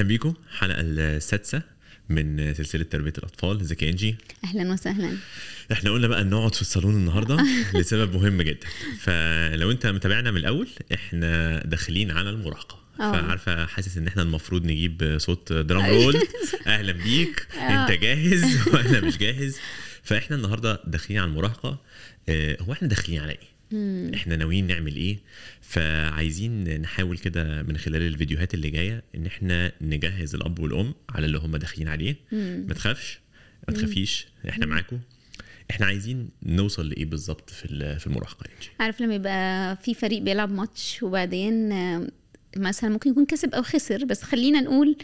أهلا بيكم الحلقة السادسة من سلسلة تربية الأطفال. ازيك يا إنجي؟ أهلا وسهلا. إحنا قلنا بقى نقعد في الصالون النهارده لسبب مهم جدا. فلو أنت متابعنا من الأول إحنا داخلين على المراهقة. آه. فعارفة حاسس إن إحنا المفروض نجيب صوت drum roll أهلا بيك. أنت جاهز وأنا مش جاهز؟ فإحنا النهارده داخلين على المراهقة. آه، هو إحنا داخلين على إيه؟ إحنا ناويين نعمل إيه؟ فعايزين نحاول كده من خلال الفيديوهات اللي جاية إن إحنا نجهز الأب والأم على اللي هم داخلين عليه. ما تخافش ما تخافيش إحنا معاكم. إحنا عايزين نوصل لإيه بالظبط في في المراهقة؟ عارف لما يبقى في فريق بيلعب ماتش وبعدين مثلا ممكن يكون كسب أو خسر بس خلينا نقول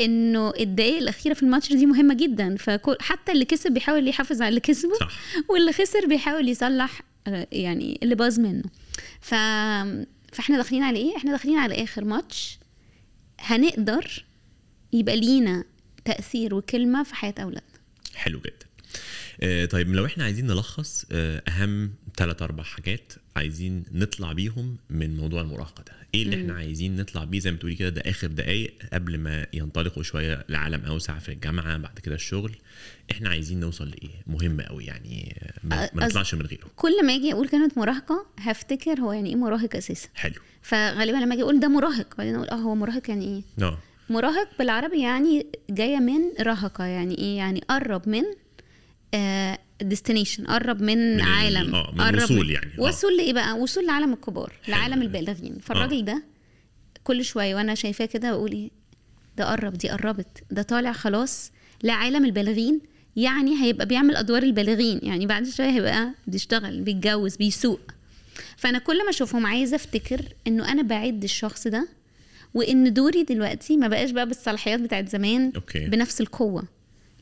إنه الدقايق الأخيرة في الماتش دي مهمة جدا. فحتى اللي كسب بيحاول يحافظ على اللي كسبه صح. واللي خسر بيحاول يصلح آه، يعني اللي باظ منه. ف... فإحنا داخلين على إيه؟ إحنا داخلين على آخر ماتش. هنقدر يبقى لينا تأثير وكلمة في حياة أولادنا. حلو جدا. آه، طيب لو إحنا عايزين نلخص آه، أهم ثلاث أربع حاجات عايزين نطلع بيهم من موضوع المراهقة ده. إيه اللي إحنا عايزين نطلع بيه؟ زي ما تقولي كده ده آخر دقايق قبل ما ينطلقوا شوية لعالم أوسع في الجامعة بعد كده الشغل. إحنا عايزين نوصل لإيه؟ مهم قوي يعني آه، ما, نطلعش من غيره. كل ما أجي أقول كلمة مراهقة هفتكر هو يعني إيه مراهق أساسا. حلو. فغالبا لما أجي أقول ده مراهق بعدين أقول آه هو مراهق يعني إيه؟ آه مراهق بالعربي يعني جاية من رهقه يعني إيه؟ يعني قرب من ديستنيشن قرب من, من ال- عالم آه، من قرب وصول يعني، آه. وصول لإيه بقى؟ وصول لعالم الكبار. لعالم البالغين فالراجل ده كل شوية وأنا شايفاه كده بقول إيه؟ ده قرب دي قربت. ده طالع خلاص لعالم البالغين يعني هيبقى بيعمل أدوار البالغين يعني بعد شوية هيبقى بيشتغل بيتجوز بيسوق. فأنا كل ما أشوفهم عايزة أفتكر إنه أنا بعد الشخص ده وإن دوري دلوقتي ما بقاش بقى بالصلاحيات بتاعت زمان أوكي. بنفس القوة.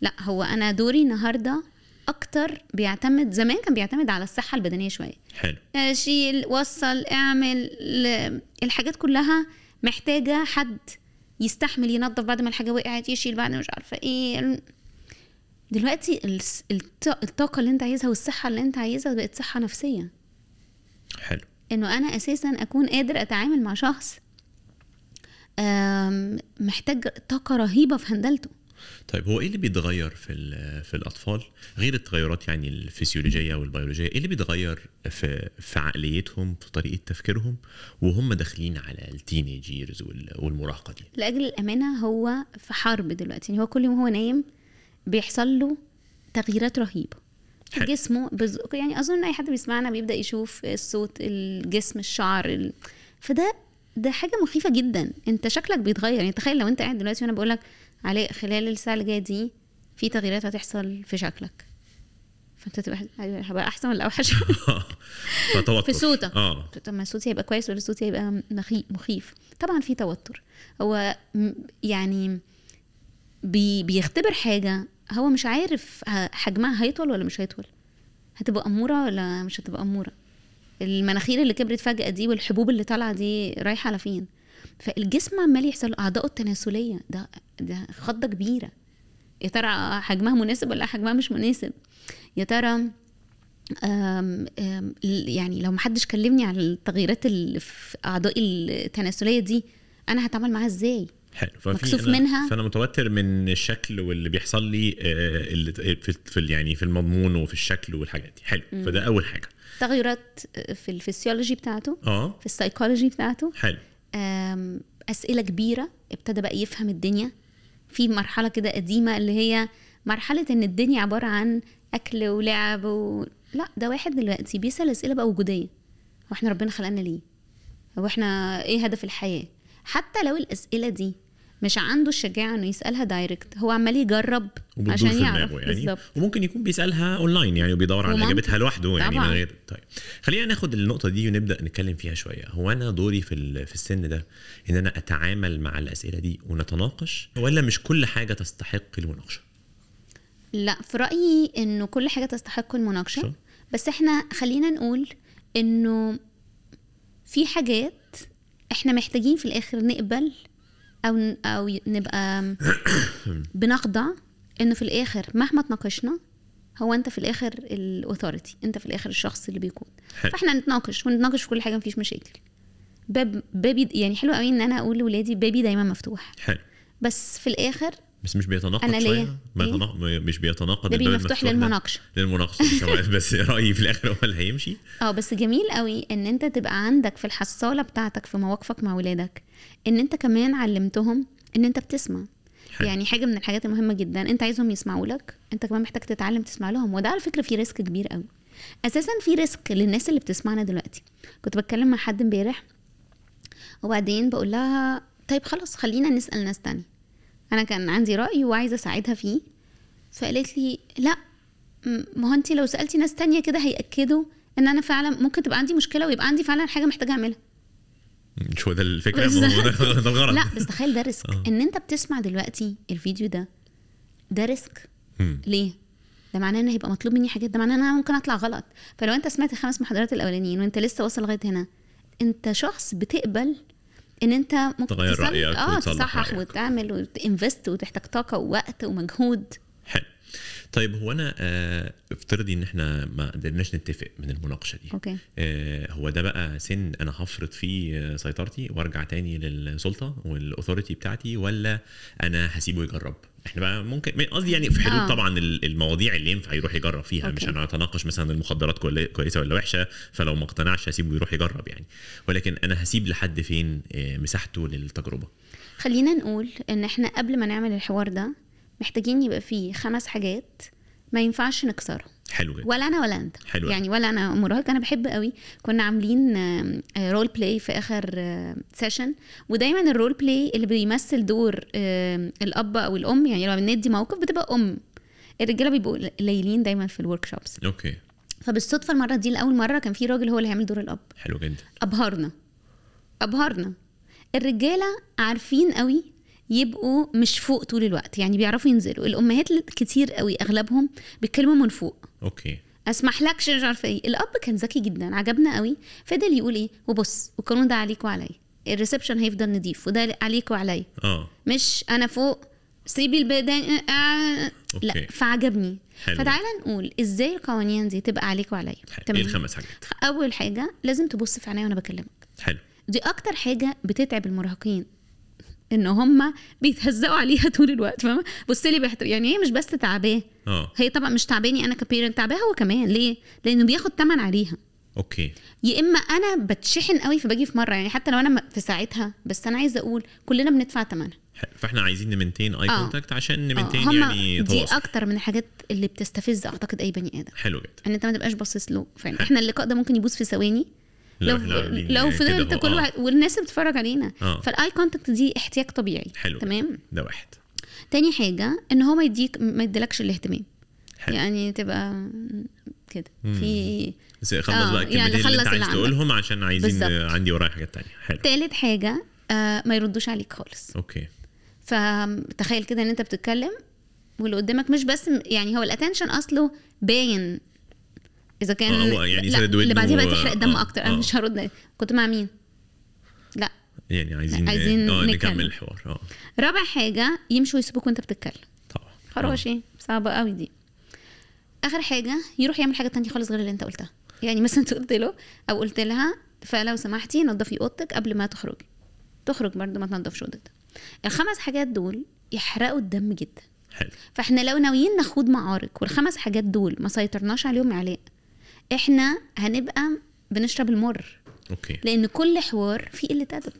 لأ هو أنا دوري النهارده أكتر بيعتمد زمان كان بيعتمد على الصحة البدنية شوية. حلو. آه، شيل وصل اعمل الحاجات كلها محتاجة حد يستحمل ينظف بعد ما الحاجة وقعت يشيل بعد مش عارفة إيه. دلوقتي الطاقة اللي انت عايزها والصحة اللي انت عايزها بقت صحة نفسية. حلو. انه أنا أساسا اكون قادر اتعامل مع شخص محتاج طاقة رهيبة في هندلته. طيب هو إيه اللي بيتغير في في الأطفال؟ غير التغيرات يعني الفسيولوجية والبيولوجيه إيه اللي بيتغير في في عقليتهم في طريقة تفكيرهم؟ وهم داخلين على التينيج ييرز والمراهقة دي. لأجل الأمانة هو في حرب دلوقتي. يعني هو كل يوم هو نايم بيحصل له تغييرات رهيبة. حلو. جسمه بز... يعني أظن أي حد بيسمعنا بيبدأ يشوف الصوت الجسم الشعر ال... فده ده حاجة مخيفة جدا. أنت شكلك بيتغير. يعني تخيل لو أنت قاعد دلوقتي وأنا بقول لك علاء خلال الساعة اللي جاية دي في تغييرات هتحصل في شكلك. فأنت تبقى هبقى أحسن ولا أوحش؟ فتوتر. في صوتك آه. طب ما صوتي هيبقى كويس ولا صوتي هيبقى مخي- مخيف؟ طبعا في توتر. هو يعني بي بيختبر حاجة هو مش عارف حجمها هيطول ولا مش هيطول. هتبقى أمورة ولا مش هتبقى أمورة؟ المناخير اللي كبرت فجأة دي والحبوب اللي طالعة دي رايحة على فين؟ فالجسم عمال يحصل له أعضائه التناسلية. ده ده خضة كبيرة. يا ترى حجمها مناسب ولا حجمها مش مناسب؟ يا ترى أم أم يعني لو محدش كلمني عن التغييرات اللي في اعضائي التناسلية دي أنا هتعامل معاها إزاي؟ حلو. ففي مكسوف أنا- منها. فأنا متوتر من الشكل واللي بيحصل لي آه، اللي في في ال- يعني في المضمون وفي الشكل والحاجات دي. حلو. فده أول حاجة. تغيرات في الفسيولوجي بتاعته؟ آه. في السايكولوجي بتاعته؟ حلو. أسئلة كبيرة ابتدى بقى يفهم الدنيا. في مرحلة كده قديمة اللي هي مرحلة إن الدنيا عبارة عن أكل ولعب و... لا ده واحد دلوقتي بيسأل أسئلة بقى وجودية. هو إحنا ربنا خلقنا ليه؟ هو إحنا إيه هدف الحياة؟ حتى لو الأسئلة دي مش عنده الشجاعه إنه يسألها direct هو عمال يجرب عشان يعرف. يعني. بالظبط. وممكن يكون بيسألها اونلاين يعني وبيدور على. إجابتها لوحده يعني من. غير طيب. خلينا ناخد النقطة دي ونبدأ نتكلم فيها شوية. هو أنا دوري في في السن ده إن أنا أتعامل مع الأسئلة دي ونتناقش ولا مش كل حاجة تستحق المناقشة؟ لا في رأيي إنه كل حاجة تستحق المناقشة. بس إحنا خلينا نقول إنه في حاجات إحنا محتاجين في الآخر نقبل أو أو نبقى بنخضع إنه في الآخر مهما تناقشنا هو أنت في الآخر الاوثوريتي أنت في الآخر الشخص اللي بيكون. حلو. فإحنا نتناقش ونتناقش في كل حاجة مفيش مشاكل. باب بابي يعني حلو قوي إن أنا أقول لاولادي بابي دايما مفتوح. حلو. بس في الآخر بس مش بيتناقض أنا ليه؟ شوية ما إيه؟ يتناق- ما- مش بيتناقض ده مفتوح؟ للمناقشة للمناقشة بس- بس رأيي في الآخر هو اللي هيمشي آه بس جميل قوي إن أنت تبقى عندك في الحصالة بتاعتك في مواقفك مع ولادك إن أنت كمان علمتهم إن أنت بتسمع حلو. يعني حاجة من الحاجات المهمة جدا أنت عايزهم يسمعوا لك أنت كمان محتاج تتعلم تسمع لهم وده على فكرة في risk كبير قوي أساسا في risk للناس اللي بتسمعنا دلوقتي كنت بتكلم مع حد امبارح وبعدين بقول لها طيب خلاص خلينا نسأل ناس تانية أنا كان عندي رأي وعايزة أساعدها فيه فقالت لي لأ ما هو أنت لو سألتي ناس تانية كده هيأكدوا إن أنا فعلا ممكن تبقى عندي مشكلة ويبقى عندي فعلا حاجة محتاجة أعملها. مش هو ده الفكرة؟ ده الغرض لأ بس تخيل ده risk. آه. إن أنت بتسمع دلوقتي الفيديو ده ده risk. ليه؟ ده معناه إن هيبقى مطلوب مني حاجات ده معناه إن أنا ممكن أطلع غلط. فلو أنت سمعت الخمس محاضرات الأولانيين وأنت لسه واصل لغاية هنا أنت شخص بتقبل إن أنت ممكن تغير رأيك آه تصحح. وتعمل وت invest وتحتاج طاقة ووقت ومجهود طيب هو أنا آه، افترضي إن إحنا ما قدرناش نتفق من المناقشة دي. okay. آه، هو ده بقى سن أنا هفرض فيه سيطرتي وأرجع تاني للسلطة وال authority بتاعتي ولا أنا هسيبه يجرب؟ إحنا بقى ممكن قصدي يعني في حدود آه. طبعا ال- المواضيع اللي ينفع يروح يجرب فيها okay. مش هنتناقش مثلا المخدرات كوي- كويسة ولا وحشة فلو ما اقتنعش هسيبه يروح يجرب يعني. ولكن أنا هسيب لحد فين آه، مساحته للتجربة؟ خلينا نقول إن إحنا قبل ما نعمل الحوار ده محتاجين يبقى فيه خمس حاجات ما ينفعش نكسرهم حلو جدا. ولا أنا ولا أنت. حلو. يعني ولا أنا مراهق أنا بحب قوي كنا عاملين آم، آه، role play في آخر آه، session ودايما ال role play اللي بيمثل دور آم، الأب أو الأم يعني لو بندي موقف بتبقى أم. الرجالة بيبقوا قليلين دايما في ال workshops okay. فبالصدفة المرة دي لأول مرة كان في راجل هو اللي هيعمل دور الأب. حلو جدا. أبهرنا. أبهرنا. الرجالة عارفين قوي يبقوا مش فوق طول الوقت يعني بيعرفوا ينزلوا. الأمهات كتير قوي أغلبهم بيتكلموا من فوق. okay. أسمح لكش مش عارفة إيه. الأب كان ذكي جدا عجبنا قوي. فضل يقول إيه؟ وبص والقانون ده عليك وعليا. ال reception هيفضل نضيف وده عليك وعليا. آه. مش أنا فوق سيبي البداية آه okay. لا فعجبني. حلو. فتعالى نقول إزاي القوانين دي تبقى عليك وعليا. إيه تمام؟ الخمس حاجات؟ أول حاجة لازم تبص في عينيا وأنا بكلمك. حلو. دي أكتر حاجة بتتعب المراهقين. إن هم بيتهزقوا عليها طول الوقت فاهمة؟ بص لي باحترام يعني هي مش بس تعباه آه. هي طبعا مش تعباني أنا ك parent تعباه هو كمان ليه؟ لأنه بياخد تمن عليها. okay. يا إما أنا بتشحن قوي فباجي في مرة يعني حتى لو أنا في ساعتها بس أنا عايزة أقول كلنا بندفع ثمنها. فإحنا عايزين نـ maintain eye آه. contact عشان نـ maintain هم يعني دي تواصل. أكتر من الحاجات اللي بتستفز أعتقد أي بني آدم. حلو جدا. إن أنت ما تبقاش باصص له. فعلا. إحنا اللقاء ده ممكن يبوظ في ثواني. لو لو كده. فضلت أهو. كل آه. واحد والناس بتتفرج علينا. آه. فال eye contact دي احتياج طبيعي. حلو تمام؟ ده واحد. تاني حاجة إن هو ما يديك ما يديلكش الاهتمام. حلو. يعني تبقى كده. في بس خلص آه، بقى يعني الكلمتين اللي أنت خلص عايز. تقولهم عشان عايزين بالظبط. عندي ورايا حاجات تانية. حلو. تالت حاجة آه ما يردوش عليك خالص. okay. فتخيل كده إن أنت بتتكلم واللي قدامك مش بس يعني هو ال attention أصله باين إذا كان آه، يعني لا اللي بعديها بقى تحرق دم آه، أكتر. أنا آه. مش هرد كنت مع مين؟ لا. يعني عايزين عايزين. نكمل الحوار. آه. رابع حاجة يمشوا يسيبوك وأنت بتتكلم. طبعا. خراشي. صعبة قوي دي. آخر حاجة يروح يعمل حاجة تانية خالص غير اللي أنت قلتها. يعني مثلا أنت قلت له أو قلت لها فلو سمحتي نظفي أوضتك قبل ما تخرجي. تخرج برضه ما تنضفش أوضتك. الخمس حاجات دول يحرقوا الدم جدا. حلو. فإحنا لو ناويين نخوض معارك والخمس حاجات دول ما سيطرناش عليهم علاء إحنا هنبقى بنشرب المر. okay. لأن كل حوار فيه قلة أدب.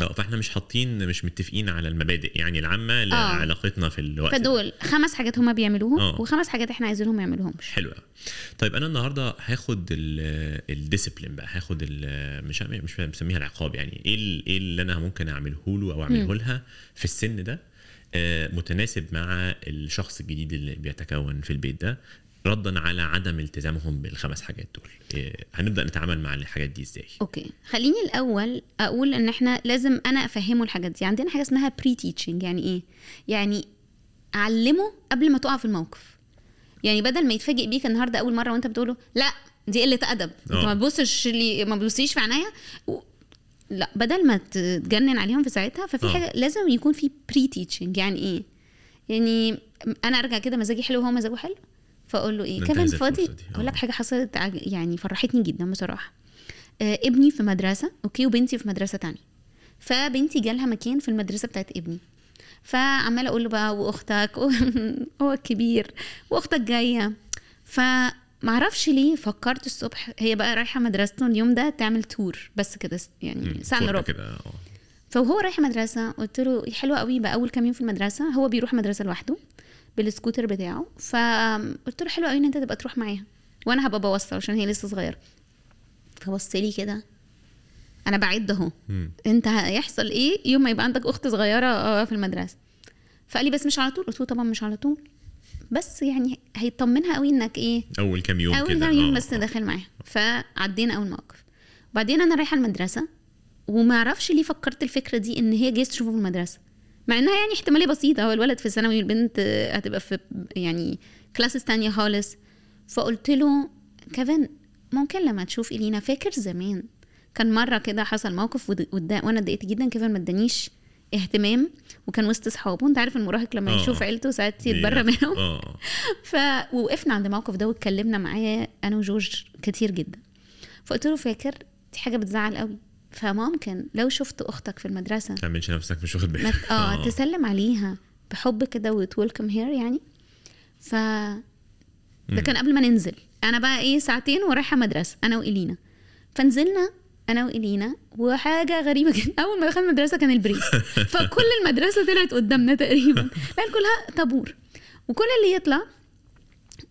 آه فإحنا مش حاطين مش متفقين على المبادئ يعني العامة لعلاقتنا في الوقت. فدول خمس حاجات هما بيعملوهم آه. وخمس حاجات إحنا عايزينهم ما يعملوهمش. حلو قوي طيب أنا النهارده هاخد ال discipline بقى هاخد مش مش بسميها العقاب يعني إيه إيه اللي أنا ممكن أعمله له أو أعمله لها في السن ده آه، متناسب مع الشخص الجديد اللي بيتكون في البيت ده. ردا على عدم التزامهم بالخمس حاجات دول. آه، هنبدأ نتعامل مع الحاجات دي إزاي؟ okay. خليني الأول أقول إن إحنا لازم أنا أفهمه الحاجات دي. عندنا حاجة اسمها pre-teaching يعني إيه؟ يعني علمه قبل ما تقع في الموقف. يعني بدل ما يتفاجئ بيك النهارده أول مرة وأنت بتقوله لا دي قلة أدب. أنت آه. ما تبصش لي ما تبصيش في عينيا. و... لا بدل ما تتجنن عليهم في ساعتها ففي آه. حاجة لازم يكون في pre-teaching يعني إيه؟ يعني أنا أرجع كده مزاجي حلو وهو مزاجه حلو. فاقول له إيه؟ كمان فاضي. أقول آه. لك حاجة حصلت يعني فرحتني جدا بصراحة. آه، ابني في مدرسة أوكي وبنتي في مدرسة تانية. فبنتي جالها مكان في المدرسة بتاعت ابني. فعمالة أقول له بقى وأختك هو الكبير وأختك جاية. فمعرفش ليه فكرت الصبح هي بقى رايحة مدرسته اليوم ده تعمل تور بس كده يعني. ساعة إلا ربع. آه. فوهو رايح مدرسة قلت له حلو قوي بقى أول كام يوم في المدرسة هو بيروح مدرسة لوحده. بالسكوتر بتاعه. فقلت له حلو قوي إن أنت تبقى تروح معاها وأنا هبقى بوصل عشان هي لسه صغيرة. فبص لي كده أنا بعد أهو. مم. أنت هيحصل إيه يوم ما يبقى عندك أخت صغيرة آه، في المدرسة؟ فقال لي بس مش على طول. قلت له طبعا مش على طول. بس يعني هيطمنها قوي انك إيه أول كام يوم أول كام يوم آه. بس داخل معاها. فعدينا أول موقف. وبعدين أنا رايحة المدرسة وما أعرفش ليه فكرت الفكرة دي إن هي جايز تشوفه في المدرسة. مع إنها يعني احتمالية بسيطة. هو الولد في ثانوي والبنت هتبقى في يعني كلاسز تانية خالص. فقلت له كيفن ممكن لما تشوف إلينا؟ فاكر زمان كان مرة كده حصل موقف وأنا اتضايقت جدا. كيفن ما ادانيش اهتمام وكان وسط أصحابه. أنت عارف المراهق لما آه. يشوف عيلته ساعات يتبرى منهم. آه. ف ووقفنا عند الموقف ده واتكلمنا معاه أنا وجورج كتير جدا. فقلت له فاكر؟ دي حاجة بتزعل قوي. فممكن لو شفت أختك في المدرسة ما تعملش نفسك مش واخد بالك. ت- آه تسلم عليها بحب كده و to welcome her يعني. ف ده كان قبل ما ننزل. أنا بقى إيه ساعتين ورايحة مدرسة أنا وإلينا. فنزلنا أنا وإلينا وحاجة غريبة جدا. أول ما دخلنا المدرسة كان ال break. فكل المدرسة طلعت قدامنا تقريبا. لأن كلها طابور. وكل اللي يطلع آه،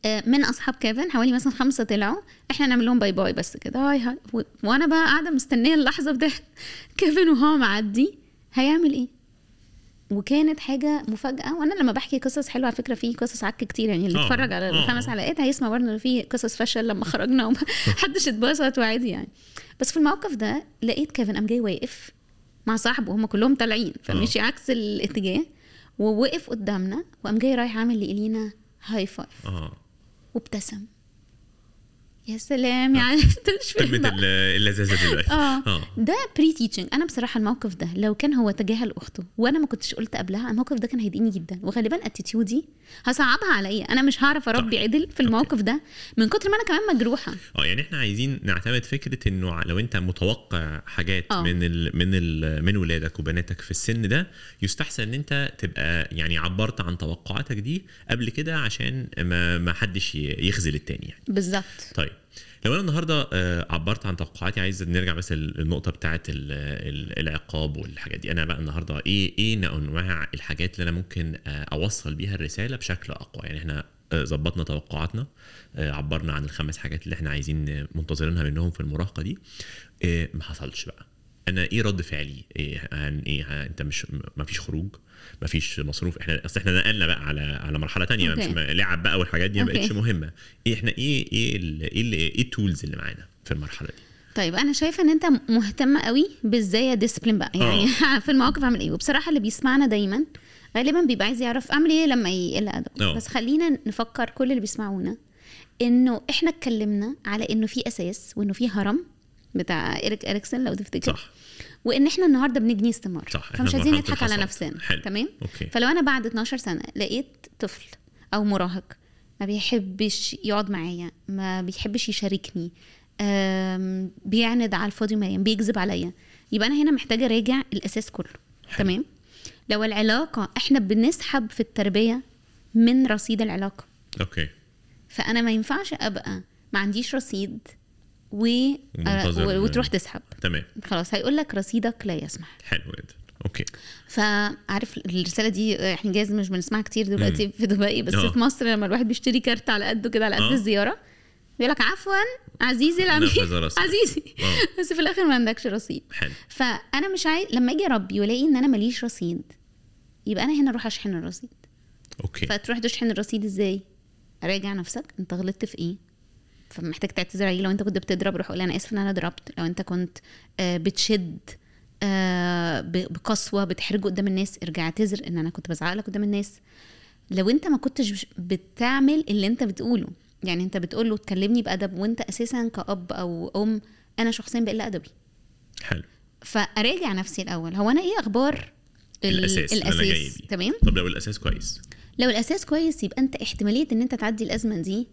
من أصحاب كيفن حوالي مثلا خمسة طلعوا. إحنا نعمل لهم bye bye بس كده. hi hi. و- وأنا بقى قاعدة مستنية اللحظة بتاعت كيفن وهو معدي. هيعمل إيه؟ وكانت حاجة مفاجأة. وأنا لما بحكي قصص حلوة على فكرة في قصص عك كتير. يعني اللي آه، اتفرج على آه. الخمس حلقات هيسمع برضه إن في قصص فشل لما خرجنا ومحدش اتبسط وعادي يعني. بس في الموقف ده لقيت كيفن قام جاي واقف مع صاحبه. هم كلهم طالعين. فمشي عكس الاتجاه. ووقف قدامنا وقام جاي رايح عامل لإلينا high five آه وابتسم يا سلام يعني أنت مش قمه بقى. ال- اللذاذة دلوقتي. آه. آه. ده pre-teaching أنا بصراحة الموقف ده لو كان هو تجاهل اخته وأنا ما كنتش قلت قبلها الموقف ده كان هيضايقني جدا. وغالبا attitude ي هصعبها عليا. أنا مش هعرف أربي. عدل في الموقف ده من كتر ما أنا كمان مجروحة. آه يعني إحنا عايزين نعتمد فكرة إنه لو أنت متوقع حاجات آه. من ال من ال من ولادك وبناتك في السن ده يستحسن إن أنت تبقى يعني عبرت عن توقعاتك دي قبل كده عشان ما ما حدش يخذل التاني يعني. بالظبط. طيب لو أنا النهارده آه، عبرت عن توقعاتي عايز نرجع بس للنقطة بتاعه ال- ال- العقاب والحاجات دي. أنا بقى النهارده إيه إيه انواع الحاجات اللي أنا ممكن آه، أوصل بيها الرسالة بشكل أقوى؟ يعني إحنا آه، ظبطنا توقعاتنا عبرنا عن الخمس حاجات اللي إحنا عايزين منتظرينها منهم في المراهقة دي. ما حصلش بقى. أنا إيه رد فعلي؟ إيه عن إيه ها- أنت مش ما فيش خروج ما فيش مصروف. إحنا أصل إحنا نقلنا بقى على على مرحلة تانية okay. مش لعب بقى والحاجات دي ما. بقتش مهمة. إيه إحنا إيه إيه ال- إيه ال- ال tools اللي معانا في المرحلة دي؟ طيب أنا شايفة إن أنت مهتم قوي بإزاي discipline بقى. يعني في المواقف أعمل إيه؟ وبصراحة اللي بيسمعنا دايما غالبا بيبقى عايز يعرف أعمل إيه لما يقل أدب. آه. بس خلينا نفكر كل اللي بيسمعونا إنه إحنا اتكلمنا على إنه في أساس وإنه في هرم بتاع إيريك اريكسون لو تفتكر. صح. وإن إحنا النهارده بنجني استمرار. صح، فمش عايزين نضحك على. نفسنا. حلو. تمام؟ okay. فلو أنا بعد 12 سنة لقيت طفل أو مراهق ما بيحبش يقعد معايا ما بيحبش يشاركني بيعند على الفاضي ومريم بيكذب عليا. يبقى أنا هنا محتاجة أراجع الأساس كله. حلو. تمام؟ لو العلاقة إحنا بنسحب في التربية من رصيد العلاقة. okay. فأنا ما ينفعش أبقى ما عنديش رصيد و... ومنتظر- و... وتروح تسحب. تمام. خلاص هيقول لك رصيدك لا يسمح. حلو جدا. okay. فعارف الرسالة دي إحنا جايز مش بنسمعها كتير دلوقتي في دبي بس آه. في مصر لما الواحد بيشتري كارت على قده كده على قد آه. الزيارة بيقول لك عفوا عزيزي العميل. عزيزي. آه. بس في الآخر ما عندكش رصيد. حلو. فأنا مش عايز لما أجي أربي وألاقي إن أنا ماليش رصيد يبقى أنا هنا أروح أشحن الرصيد. أوكي. فتروح تشحن الرصيد إزاي؟ راجع نفسك أنت غلطت في إيه؟ فمحتاج تعتذر عليه لو أنت كنت بتضرب روح قول أنا اسف إن أنا ضربت. لو أنت كنت آه، بتشد آه، بقسوة بتحرجه قدام الناس ارجع اعتذر إن أنا كنت بزعق لك قدام الناس. لو أنت ما كنتش بتعمل اللي أنت بتقوله. يعني أنت بتقول له تكلمني بأدب وأنت أساسا كأب أو أم أنا شخصيا بقل أدبي. حلو. فأراجع نفسي الأول. هو أنا إيه أخبار ال- الأساس الأساس؟ تمام؟ طب لو الأساس كويس؟ لو الأساس كويس يبقى أنت احتمالية إن أنت تعدي الأزمة دي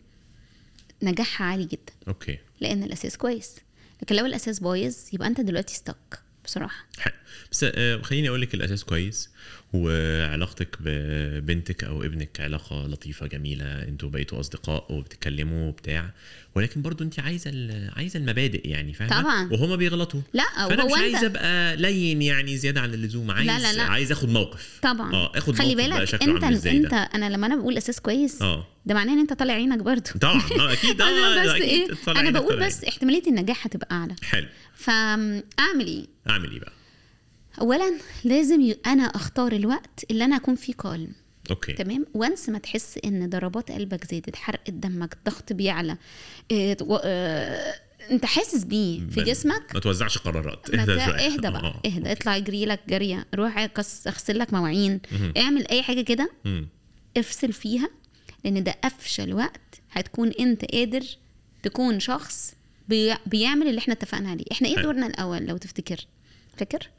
نجاحها عالي جدا. أوكي. لأن الأساس كويس. لكن لو الأساس بايظ يبقى أنت دلوقتي ستك بصراحة. بس آه، خليني أقول لك الأساس كويس. وعلاقتك ببنتك أو ابنك علاقة لطيفة جميلة أنتوا بقيتوا أصدقاء وبتتكلموا وبتاع. ولكن برضو انت عايزة عايزة المبادئ يعني فاهمة؟ طبعاً. وهما بيغلطوا. لا فأنا مش وهو عايز انت. أبقى لين يعني زيادة عن اللزوم. عايز لا، لا. عايز آخد موقف. طبعا. آه آخد خلي موقف بقى بالك شكله انت عامل إزاي انت ده أنا لما أنا بقول أساس كويس آه. ده معناه ان انت طالع عينك برضه طبعا. آه أكيد. آه أنا بس إيه أنا بقول بس احتمالية النجاح هتبقى أعلى. حلو. فأعمل إيه؟ أعمل إيه بقى؟ اولا لازم ي... أنا أختار الوقت اللي أنا أكون فيه calm okay تمام وانس ما تحس إن ضربات قلبك زادت حرقة دمك الضغط بيعلى إيه و... آه... أنت حاسس بيه في جسمك ما توزعش قرارات اهدى. اهدى بقى آه. اهدى اطلع اجري لك جرية روح اغسل لك مواعين. اعمل أي حاجة كده. افصل فيها لأن ده افشل وقت هتكون أنت قادر تكون شخص بي... بيعمل اللي إحنا اتفقنا عليه إحنا إيه. دورنا الأول لو تفتكر فاكر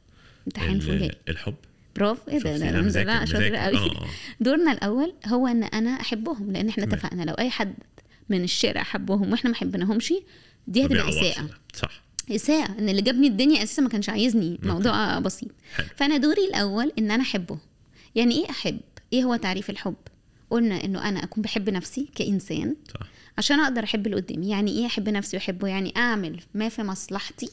امتحان فوجئ الحب. برافو. إيه ده؟ أنا مذاكر- لا شاطر. قوي. دورنا الأول هو أن أنا أحبهم لأن إحنا. اتفقنا. لو أي حد من الشارع حبهم وإحنا ما حبيناهمش دي هتبقى إساءة. صح. إساءة. إن اللي جابني الدنيا أساسا ما كانش عايزني. موضوع بسيط. حلو. فأنا دوري الأول إن أنا أحبه. يعني إيه أحب؟ إيه هو تعريف الحب؟ قلنا إنه أنا أكون بحب نفسي كإنسان صح. عشان أقدر أحب اللي قدامي. يعني إيه أحب نفسي وأحبه؟ يعني أعمل ما في مصلحتي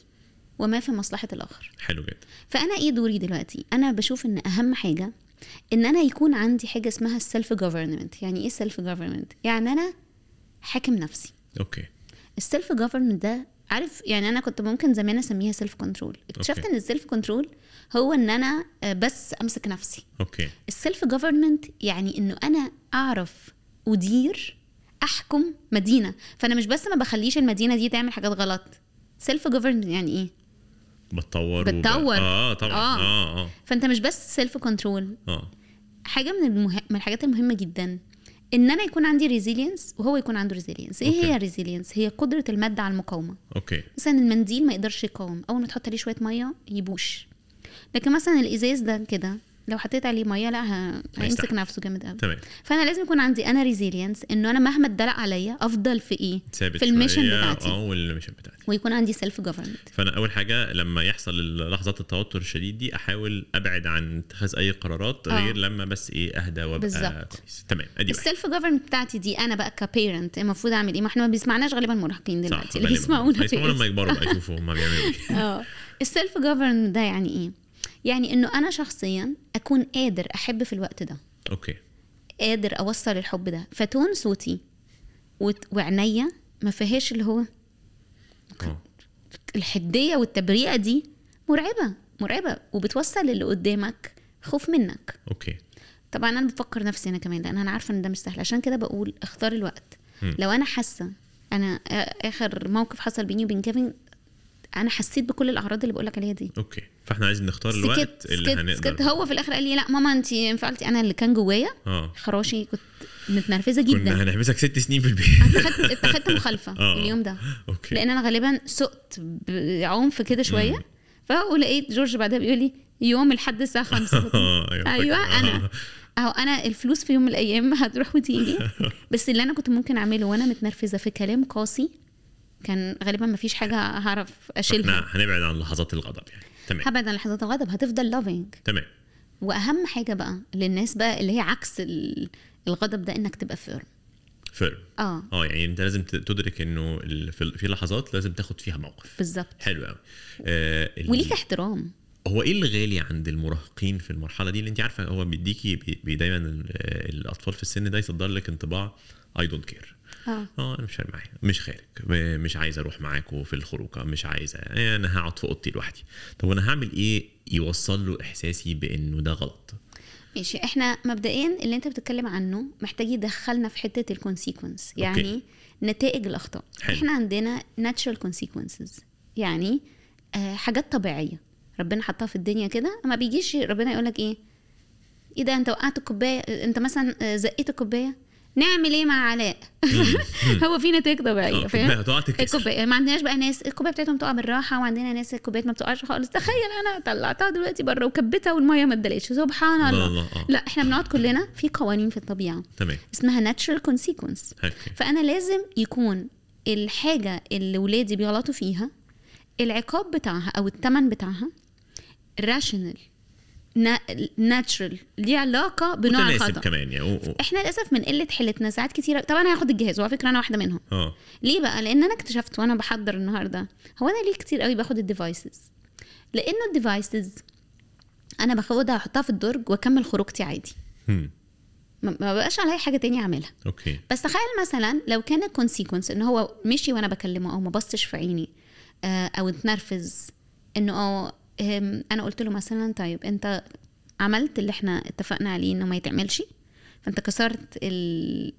وما في مصلحة الآخر. حلو جدا. فأنا إيه دوري دلوقتي؟ أنا بشوف إن أهم حاجة إن أنا يكون عندي حاجة اسمها ال self government يعني إيه self government يعني أنا حاكم نفسي. okay. ال self government ده عارف يعني أنا كنت ممكن زمان أسميها self control اكتشفت. إن ال self control هو إن أنا آه، بس أمسك نفسي. okay. ال self government يعني إنه أنا أعرف أدير أحكم مدينة. فأنا مش بس ما بخليش المدينة دي تعمل حاجات غلط. self government يعني إيه؟ بتطور وب- بتطور. آه طبعا. آه. آه آه. فأنت مش بس self control آه. حاجة من المه... من الحاجات المهمة جدا إن أنا يكون عندي resilience وهو يكون عنده resilience إيه okay. هي ال resilience هي قدرة الماده على المقاومة. okay. مثلا المنديل ما يقدرش يقاوم. أول ما تحط عليه شوية مية يبوش. لكن مثلا الإزاز ده كده لو حطيت عليه مية لا ه... هيمسك. نفسه جامد قوي تمام. فأنا لازم يكون عندي أنا resilience إنه أنا مهما اتدلق عليا أفضل في إيه؟ ثابت في ال mission. بتاعتي. آه وال mission بتاعتي. ويكون عندي self government فأنا أول حاجة لما يحصل لحظات التوتر الشديد دي أحاول أبعد عن اتخاذ أي قرارات آه. غير لما بس إيه أهدى وأبقى. كويس. تمام. أدي السيلف جوفرنمنت بتاعتي دي أنا بقى ك parent المفروض أعمل إيه؟ ما إحنا ما بيسمعناش غالبا مراهقين دلوقتي. اللي. بيسمعونا هيسمعونا لما يكبروا بقى يشوفوا هم بيعملوا إيه. آه. ال self government ده يعني إيه؟ يعني إنه أنا شخصيا أكون قادر أحب في الوقت ده. okay. قادر أوصل الحب ده. ف tone صوتي وت- وعينيا ما فيهاش اللي هو آه. الحدية والتبريئة دي مرعبة مرعبة وبتوصل اللي قدامك خوف منك. okay. طبعا أنا بفكر نفسي أنا كمان لأن أنا عارفة إن ده مش سهل. عشان كده بقول اختار الوقت. مم. لو أنا حاسة أنا آخر موقف حصل بيني وبين كيفن أنا حسيت بكل الأعراض اللي بقولك عليها دي. okay. فإحنا عايزين نختار الوقت سكت اللي سكت هنقدر سكت. هو في الآخر قال لي لا ماما انت انفعلتي أنا اللي كان جوايا آه. خراشي كنت متنرفزة جدا. كنا هنحبسك ست سنين في البيت. اتخذت اتخذت مخالفة آه. اليوم ده. أوكي. لأن أنا غالبا سقت بعنف كده شوية. فهو لقيت جورج بعدها بيقول لي يوم الحد الساعة 5 آه، أيوه. أنا أهو أنا الفلوس في يوم من الأيام هتروح وتيجي. بس اللي أنا كنت ممكن أعمله وأنا متنرفزة في كلام قاسي كان غالبا ما فيش حاجة هعرف أشيلها. إحنا هنبعد عن لحظات الغضب يعني. تمام. هبعد عن لحظات الغضب هتفضل loving تمام. وأهم حاجة بقى للناس بقى اللي هي عكس ال- الغضب ده إنك تبقى firm firm آه. آه يعني أنت لازم تدرك إنه في لحظات لازم تاخد فيها موقف. بالظبط. حلو قوي آه وليك احترام. هو إيه اللي غالي عند المراهقين في المرحلة دي؟ اللي أنت عارفة هو بيديكي بي دايما ال- الأطفال في السن ده يصدر لك انطباع I don't care آه. آه أنا مش فارق معايا. مش خارج. مش عايز أروح معاكم في الخروجة. مش عايزه إيه، أنا هقعد في اوضتي لوحدي. طب أنا هعمل إيه يوصل له احساسي بانه ده غلط؟ ماشي. إحنا مبدئيا اللي انت بتتكلم عنه محتاج يدخلنا في حتة الكونسيكونس يعني نتائج الأخطاء. حلو. إحنا عندنا natural consequences. يعني آه حاجات طبيعية. ربنا حطها في الدنيا كده. ما بيجيش ربنا يقول لك إيه؟ إيه ده؟ أنت وقعت الكوباية. أنت مثلا آه، زقيت الكوباية. نعمل إيه مع علاء؟ هو في نتائج طبيعيه فاهم الكوباية ما عندناش بقى ناس الكوباية بتاعتهم تقع بالراحة وعندنا ناس الكوبايات ما بتقعش خالص. تخيل أنا طلعتها دلوقتي بره وكبتها والمية ما اتدلقتش. سبحان الله. لا إحنا بنقعد كلنا في قوانين في الطبيعة. تمام. اسمها consequence. okay فأنا لازم يكون الحاجة اللي ولادي بيغلطوا فيها العقاب بتاعها أو الثمن بتاعها rational natural ليه علاقة بنوع الخطا كمان يعني و- إحنا للأسف من قلة حيلتنا ساعات كتيرة. طبعا أنا هاخد الجهاز وعلى فكرة أنا واحدة منهم. آه. ليه بقى؟ لأن أنا اكتشفت وأنا بحضر النهارده هو أنا ليه كتير قوي باخد ال devices لأنه ال devices أنا باخدها أحطها في الدرج وأكمل خروجتي عادي. هم. ما بقاش عليا حاجة تانية أعملها. okay. بس تخيل مثلا لو كان ال consequence ان هو مشي وأنا بكلمه أو ما بصش في عيني آه، أو اتنرفز إنه آه أنا قلت له مثلا طيب أنت عملت اللي إحنا اتفقنا عليه إنه ما يتعملش فأنت كسرت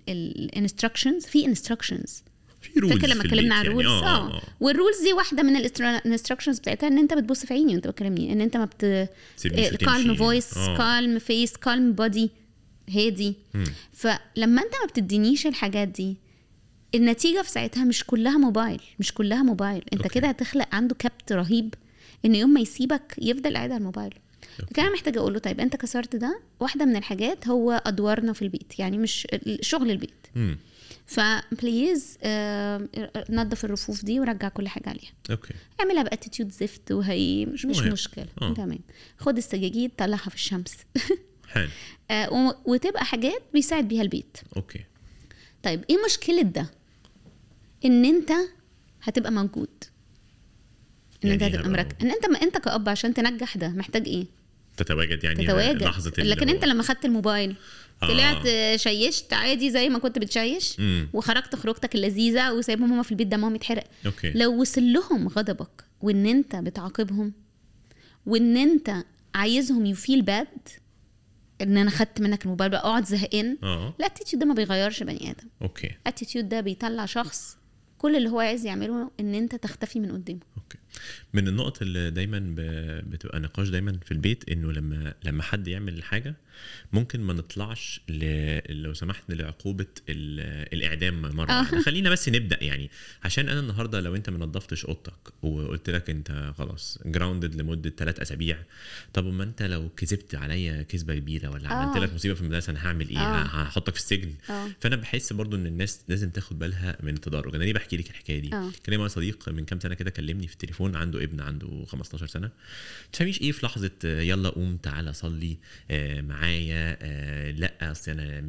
ال instructions في instructions في rules فاكر لما اتكلمنا عن ال rules آه وال rules دي واحدة من ال instructions بتاعتها إن أنت بتبص في عيني وأنت بتكلمني إن أنت ما بت. calm voice آه. calm face calm body هادي. فلما أنت ما بتدينيش الحاجات دي النتيجة في ساعتها مش كلها موبايل مش كلها موبايل أنت. كده هتخلق عنده كبت رهيب إن يوم ما يسيبك يفضل قاعد على الموبايل. لكن أنا محتاجة أقول له طيب أنت كسرت ده واحدة من الحاجات هو أدوارنا في البيت يعني مش شغل البيت. ف please آه، نظف الرفوف دي ورجع كل حاجة عليها. okay. اعملها ب attitude زفت وهي مش مش. مشكلة. آه. تمام. خد السجاجيد طلعها في الشمس. حلو. آه، وتبقى حاجات بيساعد بيها البيت. okay. طيب إيه مشكلة ده؟ إن أنت هتبقى موجود. إن أنت يعني هتبقى مركز إن أنت ما أنت كأب عشان تنجح ده محتاج إيه؟ تتواجد يعني تتواجد. لحظة لكن أنت لما خدت الموبايل آه. طلعت آه، شيشت عادي زي ما كنت بتشيش مم. وخرجت خروجتك اللذيذة وسايبهم هما في البيت دمهم يتحرق. أوكي. لو وصل لهم غضبك وإن أنت بتعاقبهم وإن أنت عايزهم ي feel bad إن أنا خدت منك الموبايل بقى أقعد زهقان آه. ال attitude ده ما بيغيرش بني آدم. أوكي. ال attitude ده بيطلع شخص كل اللي هو عايز يعمله إن أنت تختفي من قدامه. أوكي. من النقط اللي دايما بتبقى نقاش دايما في البيت إنه لما لما حد يعمل حاجة ممكن ما نطلعش ل... لو سمحت لعقوبة ال... الإعدام مرة آه. واحدة خلينا بس نبدأ يعني عشان أنا النهارده لو أنت ما نظفتش أوضتك وقلت لك أنت خلاص جراوندد لمدة ثلاث أسابيع طب ما أنت لو كذبت عليا كذبة كبيرة ولا عملت آه. لك مصيبة في المدرسة أنا هعمل إيه آه. هحطك في السجن آه فأنا بحس برضو إن الناس لازم تاخد بالها من التدرج أنا ليه بحكي لك الحكاية دي آه. كان صديق من كام سنة كده كلمني في التليفون عنده ابن عنده 15 سنة. تفهميش إيه في لحظة آه، يلا قوم تعالى صلي آه، معايا آه، لأ أصل أنا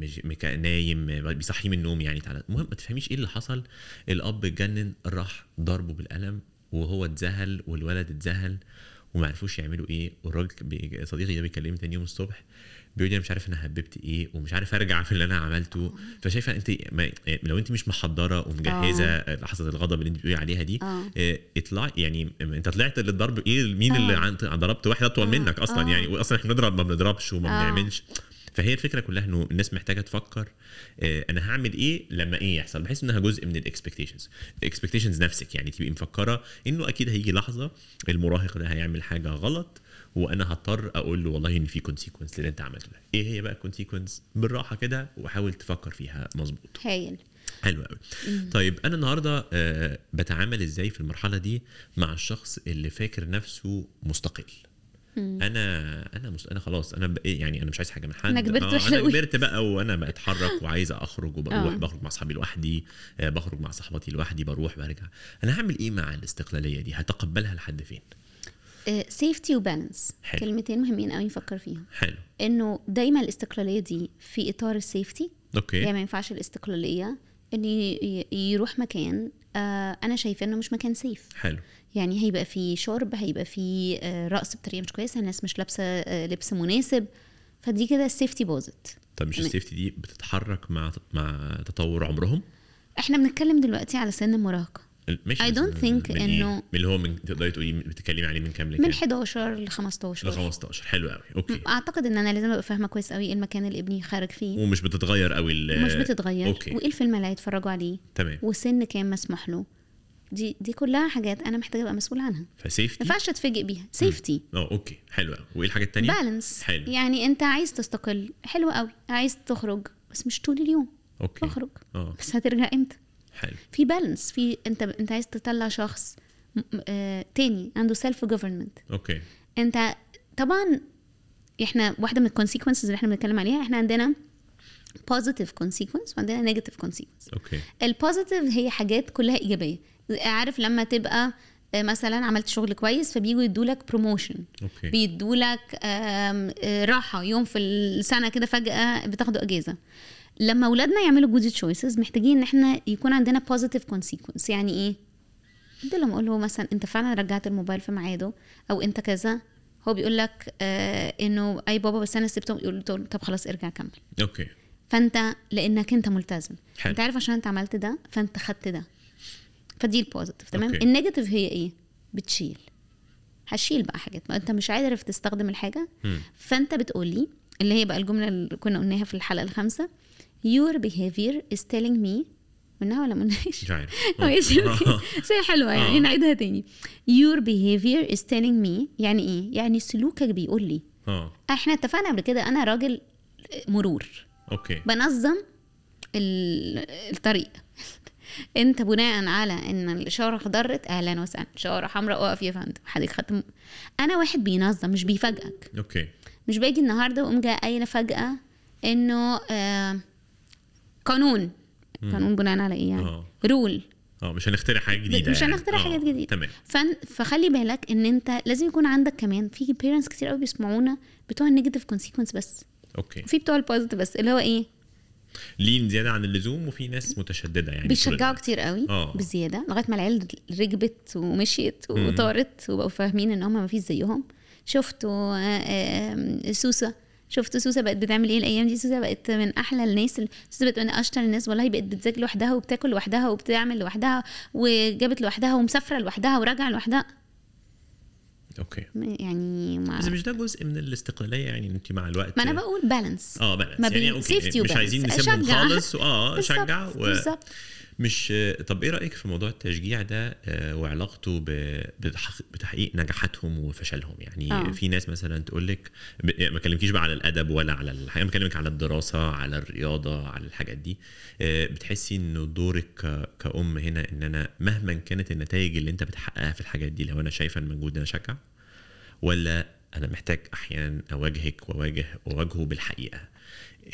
نايم بيصحيه من النوم يعني تعالى. المهم ما تفهميش إيه اللي حصل. الأب اتجنن راح ضربه بالقلم وهو اتذهل والولد اتذهل وما عرفوش يعملوا إيه. والراجل صديقي ده بيكلمني تاني يوم الصبح بيقول لي أنا مش عارف أنا هببت إيه ومش عارف أرجع في اللي أنا عملته فشايفة أنت ما لو أنت مش محضرة ومجهزة لحظة الغضب اللي أنت بتقولي عليها دي آه آه، اطلع يعني أنت طلعت للضرب إيه مين آه. اللي عن- ضربت واحد أطول آه. منك أصلا آه. يعني واصلا إحنا بنضرب ما بنضربش وما آه. بنعملش فهي الفكرة كلها إنه الناس محتاجة تفكر آه، أنا هعمل إيه لما إيه يحصل بحس إنها جزء من ال expectations ال expectations نفسك يعني تبقي مفكرة إنه أكيد هيجي لحظة المراهق ده هيعمل حاجة غلط وأنا هضطر أقول له والله إن في consequence للي أنت عملته ده. إيه هي بقى ال consequence بالراحة كده وحاول تفكر فيها مظبوط. هايل. حلو قوي طيب أنا النهارده آه بتعامل إزاي في المرحلة دي مع الشخص اللي فاكر نفسه مستقل؟ أنا أنا مس... أنا خلاص أنا بق... يعني أنا مش عايز حاجة من حد. أنا كبرت آه أنا. كبرت بقى وأنا بتحرك وعايز أخرج وبروح آه. بخرج مع أصحابي لوحدي آه بخرج مع صحباتي لوحدي بروح برجع أنا هعمل إيه مع الاستقلالية دي؟ هتقبلها لحد فين؟ safety و balance حلو. كلمتين مهمين قوي نفكر فيهم. حلو. إنه دايما الاستقلالية دي في إطار ال safety أوكي. يعني ما ينفعش الاستقلالية إن يروح مكان آه أنا شايفة إنه مش مكان safe حلو. يعني هيبقى في شرب هيبقى في آه رقص بطريقة مش كويسة الناس مش لابسة آه لبس مناسب. فدي كده ال safety باظت. طب مش. ال safety دي بتتحرك مع مع تطور عمرهم؟ إحنا بنتكلم دلوقتي على سن المراهقة. I بس don't من- think من إيه؟ اللي هو من تقدري تقولي بتتكلمي عليه من كام لكام؟ من 11 ل 15 ل 15 حلو قوي أوكي. أعتقد إن أنا لازم أبقى فاهمة كويس قوي إيه المكان اللي ابني خارج فيه. ومش بتتغير قوي مش بتتغير. أوكي. وإيه الفيلم اللي هيتفرجوا عليه؟ تمام. وسن كام مسموح له؟ دي دي كلها حاجات أنا محتاجة أبقى مسؤول عنها. ما ف safety ينفعش أتفاجئ بيها. safety آه أوكي. حلو قوي وإيه الحاجة الثانية balance حلو. يعني أنت عايز تستقل. حلو قوي عايز تخرج. بس مش طول اليوم. أوكي. أخرج. آه. بس هترجع إمتى؟ حلو. في balance في أنت أنت عايز تطلع شخص آه تاني عنده self government أوكي. أنت طبعا إحنا واحدة من ال consequences اللي إحنا بنتكلم عليها إحنا عندنا positive consequence وعندنا negative consequence أوكي. ال positive هي حاجات كلها إيجابية. عارف لما تبقى آه، مثلا عملت شغل كويس فبيجوا يدولك promotion بيدولك آم، آه، راحة. يوم في السنة كده فجأة بتاخدوا إجازة. لما اولادنا يعملوا good choices محتاجين إن إحنا يكون عندنا positive consequence يعني إيه؟ بدل لما أقول له مثلا أنت فعلا رجعت الموبايل في ميعاده أو أنت كذا هو بيقول لك آه إنه أي بابا بس أنا سبته يقول له طب خلاص ارجع كمل. أوكي. فأنت لأنك أنت ملتزم. حلو. أنت عارف عشان أنت عملت ده فأنت خدت ده. فدي ال positive تمام؟ أوكي. ال negative هي إيه؟ بتشيل. هشيل بقى حاجات. ما أنت مش عارف تستخدم الحاجة. مم. فأنت بتقولي اللي هي بقى الجملة اللي كنا قلناها في الحلقة الخامسة your behavior is telling me قلناها ولا ما عارف ماشي بس هي حلوة يعني آه. نعيدها تاني. Your behavior is telling me يعني إيه؟ يعني سلوكك بيقول لي. آه. إحنا اتفقنا قبل كده أنا راجل مرور. أوكي. بنظم ال- الطريق. أنت بناء على إن الاشاره خضرت أهلا وسهلا. اشاره حمراء اقف يا فندم. حضرتك ختم أنا واحد بينظم مش بيفاجئك. أوكي. مش باجي النهارده وأقوم جاية قايلة فجأة إنه آه قانون. قانون بناء على إيه يعني؟ rule آه مش هنخترع حاجة جديدة مش يعني. هنخترع آه، حاجات جديدة. تمام. فن فخلي بالك إن أنت لازم يكون عندك كمان في parents كتير قوي بيسمعونا بتوع ال negative consequence بس. أوكي. وفي بتوع ال positive بس اللي هو إيه؟ لين زيادة عن اللزوم وفي ناس متشددة يعني. بيشجعوا. كتير قوي آه. بزيادة لغاية ما العيال ركبت ومشيت وطارت وبقوا فاهمين إن هم ما فيش زيهم. شفتوا آه، آه، سوسة؟ شفتوا سوسة بقت بتعمل إيه الأيام دي؟ سوسة بقت من أحلى الناس سوسة بقت من أشطر الناس والله بقت بتذاكر لوحدها وبتاكل لوحدها وبتعمل لوحدها وجابت لوحدها ومسافرة لوحدها وراجعه لوحدها. أوكي. يعني ما, بس مش ده جزء من الاستقلالية يعني انت مع الوقت؟ ما أنا بقول balance آه balance يعني أوكي مش عايزين. نسيبهم. خالص. آه شجع و... بالظبط. مش طب إيه رأيك في موضوع التشجيع ده آه، وعلاقته بتحقيق- نجاحاتهم وفشلهم؟ يعني آه. في ناس مثلا تقول لك يعني ما كلمكيش بقى على الأدب ولا على الحاجة بكلمك على الدراسة على الرياضة على الحاجات دي. آه، بتحسي إنه دورك كأم هنا إن أنا مهما كانت النتائج اللي أنت بتحققها في الحاجات دي لو أنا شايفه المجهود ده أنا أشجع؟ ولا أنا محتاج أحيانا أواجهك واواجه وأواجهه بالحقيقة؟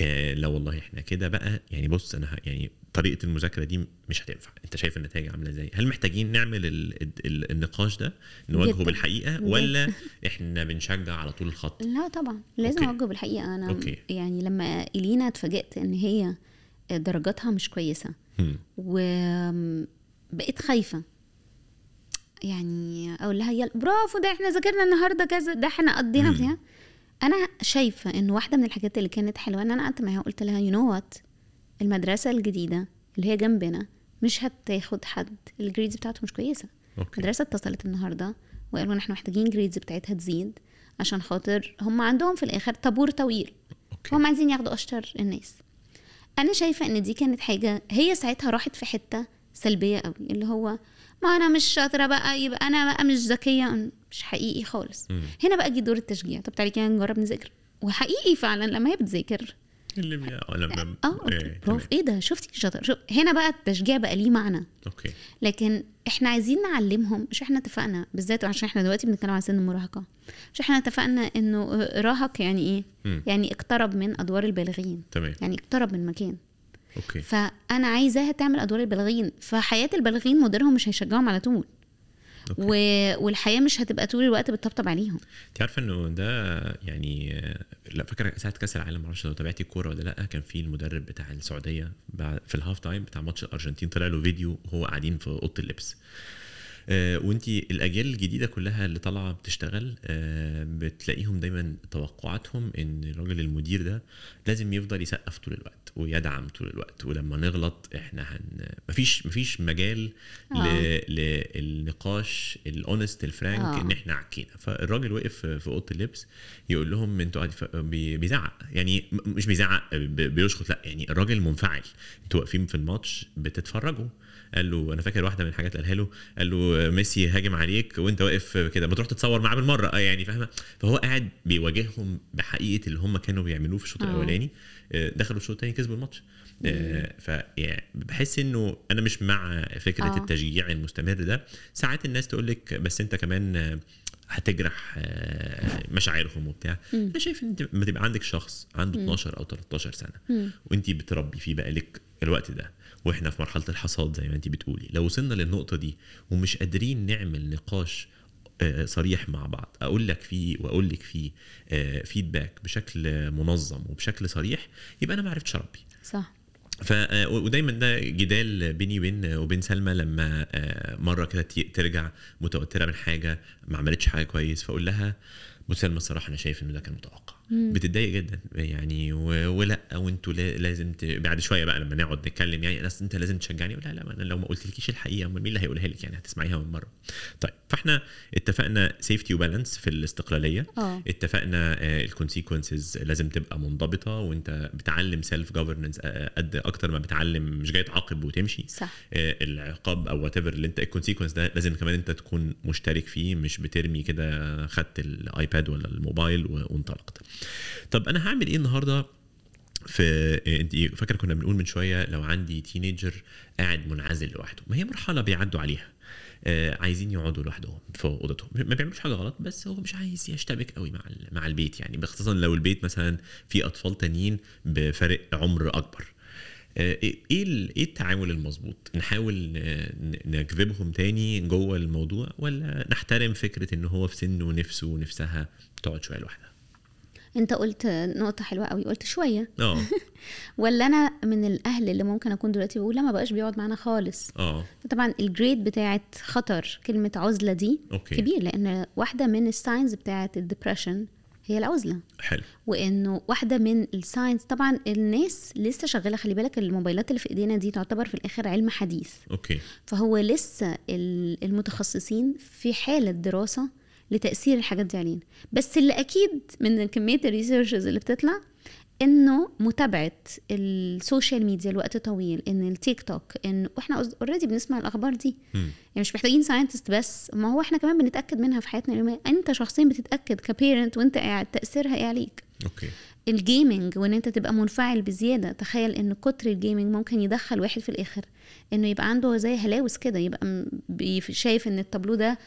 آه لا والله إحنا كده بقى يعني بص أنا يعني طريقة المذاكرة دي مش هتنفع أنت شايف النتائج عاملة إزاي هل محتاجين نعمل ال ال النقاش ده نواجهه جداً. بالحقيقة جداً. ولا إحنا بنشجع على طول الخط لا طبعا لازم أوكي. أوجه بالحقيقة أنا أوكي. يعني لما إلينا اتفاجئت إن هي درجاتها مش كويسة. وبقيت خايفة يعني أقول لها يلا برافو ده إحنا ذاكرنا النهارده كذا ده إحنا قضينا. فيها أنا شايفة إن واحدة من الحاجات اللي كانت حلوة إن أنا قعدت معاها وقلت لها you know what المدرسة الجديدة اللي هي جنبنا مش هتاخد حد. ال grades بتاعته مش كويسة. أوكي. المدرسة اتصلت النهارده وقالوا إن إحنا محتاجين grades بتاعتها تزيد عشان خاطر هم عندهم في الآخر طابور طويل. أوكي. هم عايزين ياخدوا أشطر الناس. أنا شايفة إن دي كانت حاجة هي ساعتها راحت في حتة سلبية قوي اللي هو ما أنا مش شاطرة بقى يبقى أنا بقى مش ذكية. مش حقيقي خالص. مم. هنا بقى جه دور التشجيع. طب تعالي كده نجرب نذاكر. وحقيقي فعلا لما هي بتذاكر. اللي بي... آه، لما آه قلت إيه، برافو تمام. إيه ده؟ شفتي شاطر. شوف هنا بقى التشجيع بقى ليه معنى. أوكي. لكن إحنا عايزين نعلمهم مش إحنا اتفقنا بالذات عشان إحنا دلوقتي بنتكلم عن سن المراهقة. مش إحنا اتفقنا إنه راهق يعني إيه؟ مم. يعني اقترب من أدوار البالغين. تمام. يعني اقترب من مكان. أوكي. فأنا عايزاها تعمل أدوار البالغين. فحياة البالغين مديرهم مش هيشجعهم على طول. و... والحياة مش هتبقى طول الوقت بتطبطب عليهم. انت عارفة انه ده يعني لا فاكرة ساعة كأس العالم معرفش لو تابعتي الكورة ولا لا كان في المدرب بتاع السعودية في ال half time بتاع ماتش الأرجنتين طلع له فيديو وهو قاعدين في أوضة اللبس. آه، وانتي الأجيال الجديدة كلها اللي طالعة بتشتغل آه، بتلاقيهم دايما توقعاتهم إن الراجل المدير ده لازم يفضل يسقف طول الوقت ويدعم طول الوقت ولما نغلط إحنا مفيش مفيش مجال ل... آه. للنقاش ال honest ال frank آه. إن إحنا عكينا. فالراجل وقف في أوضة اللبس يقول لهم أنتوا بيزعق. يعني مش بيزعق بيشخط لأ يعني الراجل منفعل. أنتوا واقفين في الماتش بتتفرجوا. قال له أنا فاكر واحدة من الحاجات اللي قالها له قال له ميسي هاجم عليك وانت واقف كده ما تروح تتصور معاه بالمرة. آه يعني فاهمة؟ فهو قاعد بيواجههم بحقيقة اللي هم كانوا بيعملوه في الشوط آه. الأولاني. آه، دخلوا الشوط الثاني كسبوا الماتش. آه، ف يعني بحس إنه أنا مش مع فكرة آه. التشجيع المستمر ده. ساعات الناس تقول لك بس أنت كمان هتجرح آه، مشاعرهم وبتاع. أنا شايف إن أنت لما تبقى عندك شخص عنده 12 أو 13 سنة مم. وأنت بتربي فيه بقى لك الوقت ده وإحنا في مرحلة الحصاد زي ما أنت بتقولي. لو وصلنا للنقطة دي ومش قادرين نعمل نقاش صريح مع بعض. أقول لك فيه وأقول لك فيه فيدباك بشكل منظم وبشكل صريح يبقى أنا ما عرفتش أربي. صح. ف آه، ودايما ده جدال بيني وبين وبين سلمى لما آه، مرة كده ترجع متوترة من حاجة ما عملتش حاجة كويس فأقول لها بص سلمى الصراحة أنا شايف ان ده كان متوقع. بتتضايق جدا يعني و- ولأ وانتوا لا- لازم ت... بعد شوية بقى لما نقعد نتكلم يعني أصل أنت لازم تشجعني لا لا ما أنا لو ما قلتلكيش الحقيقة أمال مين اللي هيقولها لك؟ يعني هتسمعيها من مره طيب فإحنا اتفقنا safety و balance في الاستقلالية. آه. اتفقنا ال consequences لازم تبقى منضبطة وأنت بتعلم self governance قد أكتر ما بتعلم مش جاي تعاقب وتمشي. صح. آه، العقاب أو what اللي أنت ال consequence ده لازم كمان أنت تكون مشترك فيه مش بترمي كده خدت الايباد ولا الموبايل وانطلقت. طب أنا هعمل إيه النهارده؟ في آه، أنت فاكرة كنا بنقول من شوية لو عندي teenager قاعد منعزل لوحده ما هي مرحلة بيعدوا عليها آه، عايزين يقعدوا لوحدهم في أوضتهم ما بيعملوش حاجة غلط بس هو مش عايز يشتبك قوي مع مع البيت يعني خصوصا لو البيت مثلا فيه أطفال تانيين بفرق عمر أكبر. آه، إيه إيه إيه التعامل المظبوط؟ نحاول نجذبهم تاني جوه الموضوع ولا نحترم فكرة إن هو في سنه ونفسه ونفسها تقعد شوية لوحدها؟ انت قلت نقطة حلوة قوي قلت شوية. آه. ولا أنا من الأهل اللي ممكن أكون دلوقتي بقول لا ما بقاش بيقعد معانا خالص. آه. طبعا ال grade بتاعت خطر كلمة عزلة دي أوكي. كبير لأن واحدة من ال signs بتاعت ال depression هي العزلة. حلو. وإنه واحدة من ال signs طبعا الناس لسه شغالة خلي بالك الموبايلات اللي في إيدينا دي تعتبر في الآخر علم حديث. أوكي. فهو لسه ال- المتخصصين في حالة دراسة لتأثير الحاجات دي علينا. بس اللي أكيد من كمية ال researches اللي بتطلع إنه متابعة السوشيال ميديا لوقت طويل إن التيك توك إن وإحنا already بنسمع الأخبار دي. مم. يعني مش محتاجين scientist بس ما هو إحنا كمان بنتأكد منها في حياتنا اليومية. أنت شخصيا بتتأكد ك parent وأنت قاعد تأثيرها إيه عليك. أوكي. ال gaming وإن أنت تبقى منفعل بزيادة. تخيل إن كتر ال gaming ممكن يدخل واحد في الآخر. إنه يبقى عنده زي هلاوس كده يبقى م- شايف إن التابلو ده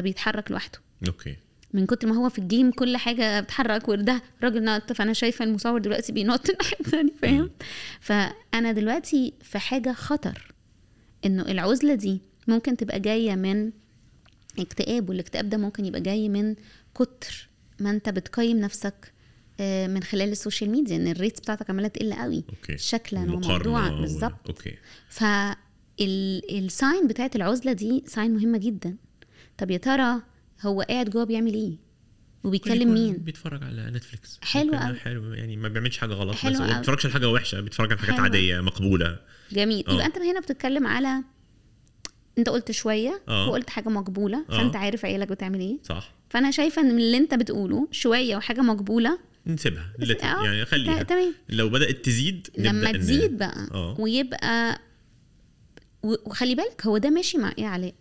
بيتحرك لوحده. أوكي. من كتر ما هو في ال game كل حاجة بتتحرك وده راجل نط فأنا شايفة المصور دلوقتي بينط الناحيه الثانية فاهم؟ فأنا دلوقتي في حاجة خطر إنه العزلة دي ممكن تبقى جاية من اكتئاب والاكتئاب ده ممكن يبقى جاي من كتر ما أنت بتقيم نفسك آه، من خلال السوشيال ميديا إن ال rates بتاعتك عمالة تقل قوي أوكي. شكلا وموضوعا بالظبط. أوكي. فال sign بتاعت العزلة دي sign مهمه جدا. طب يا ترى هو قاعد جوه بيعمل إيه؟ وبيكلم مين؟ بيتفرج على نتفليكس. حلو أوي. حلو يعني ما بيعملش حاجة غلط حلو ما. بيتفرجش على حاجة وحشة بيتفرج على حاجات. عادية مقبولة. جميل. آه. يبقى انت هنا بتتكلم على انت قلت شوية آه. وقلت حاجة مقبولة آه. فانت عارف عيالك بتعمل إيه. صح. فأنا شايفة إن اللي انت بتقوله شوية وحاجة مقبولة. نسيبها لت- آه، يعني خليها. تمام. لو بدأت تزيد لما تزيد بقى آه. ويبقى وخلي بالك هو ده ماشي مع إيه علاء؟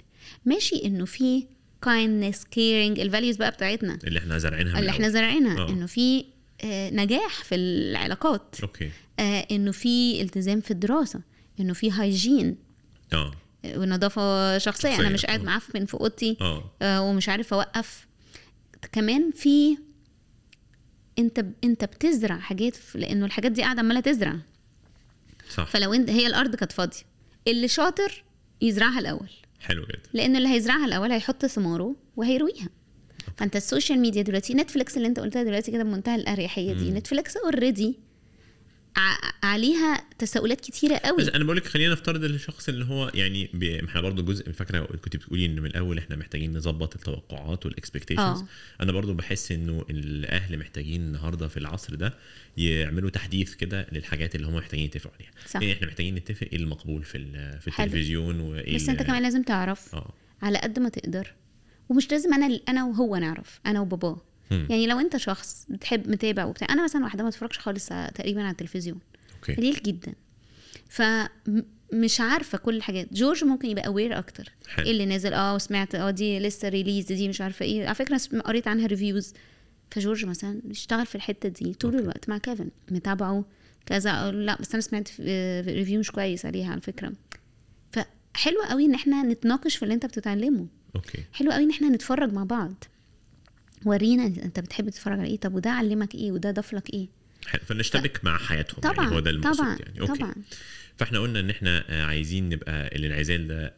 ماشي إنه في kindness caring ال values بقى بتاعتنا. اللي إحنا زارعينها اللي إحنا. زارعينها. آه. إنه في آه، نجاح في العلاقات. أوكي. آه، إنه في التزام في الدراسة. إنه في hygiene آه. ونظافة شخصية. أنا شخصية، مش قاعد. معفن في أوضتي. آه. آه، ومش عارف أوقف. كمان في أنت ب- أنت بتزرع حاجات في- لأنه الحاجات دي قاعدة عمالة تزرع. صح. فلو أنت هي الأرض كانت فاضية. اللي شاطر يزرعها الأول. حلو جدا. لأن اللي هيزرعها الأول هيحط ثماره وهيرويها. فأنت السوشيال ميديا دلوقتي نتفليكس اللي أنت قلتها دلوقتي كده بمنتهى الأريحية دي. نتفليكس already عليها تساؤلات كتيرة قوي بس أنا بقول لك خلينا نفترض الشخص اللي هو يعني بي... إحنا برضو جزء فاكره كنت بتقولي إن من الأول إحنا محتاجين نظبط التوقعات وال expectations آه. أنا برضو بحس إنه الأهل محتاجين النهارده في العصر ده يعملوا تحديث كده للحاجات اللي هم محتاجين يتفقوا عليها صح. يعني إحنا محتاجين نتفق إيه المقبول في في. التلفزيون وإيه بس أنت كمان لازم تعرف آه على قد ما تقدر ومش لازم أنا أنا وهو نعرف أنا وباباه يعني لو انت شخص بتحب متابع وبتاع أنا مثلا واحدة ما بتفرجش خالص تقريبا على التلفزيون. أوكي. قليل جدا. فمش عارفة كل الحاجات جورج ممكن يبقى aware أكتر. إيه اللي نازل؟ آه وسمعت آه دي لسه release دي مش عارفة إيه. على فكرة قريت عنها reviews فجورج مثلا اشتغل في الحتة دي طول أوكي. الوقت مع كيفن. متابعه كذا. أقول لا بس أنا سمعت في- في review مش كويس عليها على فكرة. فحلو قوي إن إحنا نتناقش في اللي أنت بتتعلمه. أوكي. حلو قوي إن إحنا نتفرج مع بعض. ورينا أنت بتحب تتفرج على إيه طب وده علمك إيه وده ضاف لك إيه. فنشتبك مع حياتهم طبعا يعني هو ده المقصود طبعا يعني. أوكي. طبعا. فاحنا قلنا ان إحنا عايزين نبقى الانعزال ده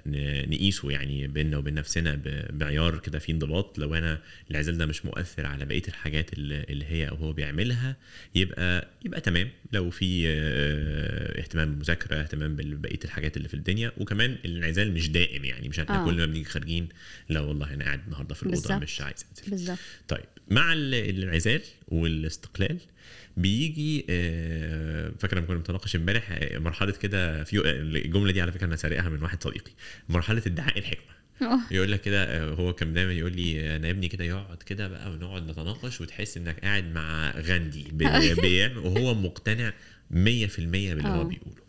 نقيسه يعني بيننا وبين نفسنا بعيار كده فيه انضباط. لو أنا الانعزال ده مش مؤثر على بقية الحاجات اللي هي أو هو بيعملها يبقى يبقى تمام. لو في آه، اهتمام بالمذاكره اهتمام ببقية الحاجات اللي في الدنيا. وكمان الانعزال مش دائم يعني مش إحنا آه. كل ما بنيجي خارجين لا والله أنا قاعد النهارده في الأوضة. مش عايز أنزل. طيب مع ال- الانعزال والاستقلال بيجي آه، فاكر لما كنا بنتناقش امبارح آه، مرحلة كده في الجملة دي على فكرة أنا سارقها من واحد صديقي. مرحلة ادعاء الحكمة. يقول لك كده آه، هو كان دايما يقول لي أنا ابني كده يقعد كده بقى ونقعد نتناقش وتحس إنك قاعد مع غاندي وهو مقتنع 100% باللي هو آه. بيقوله.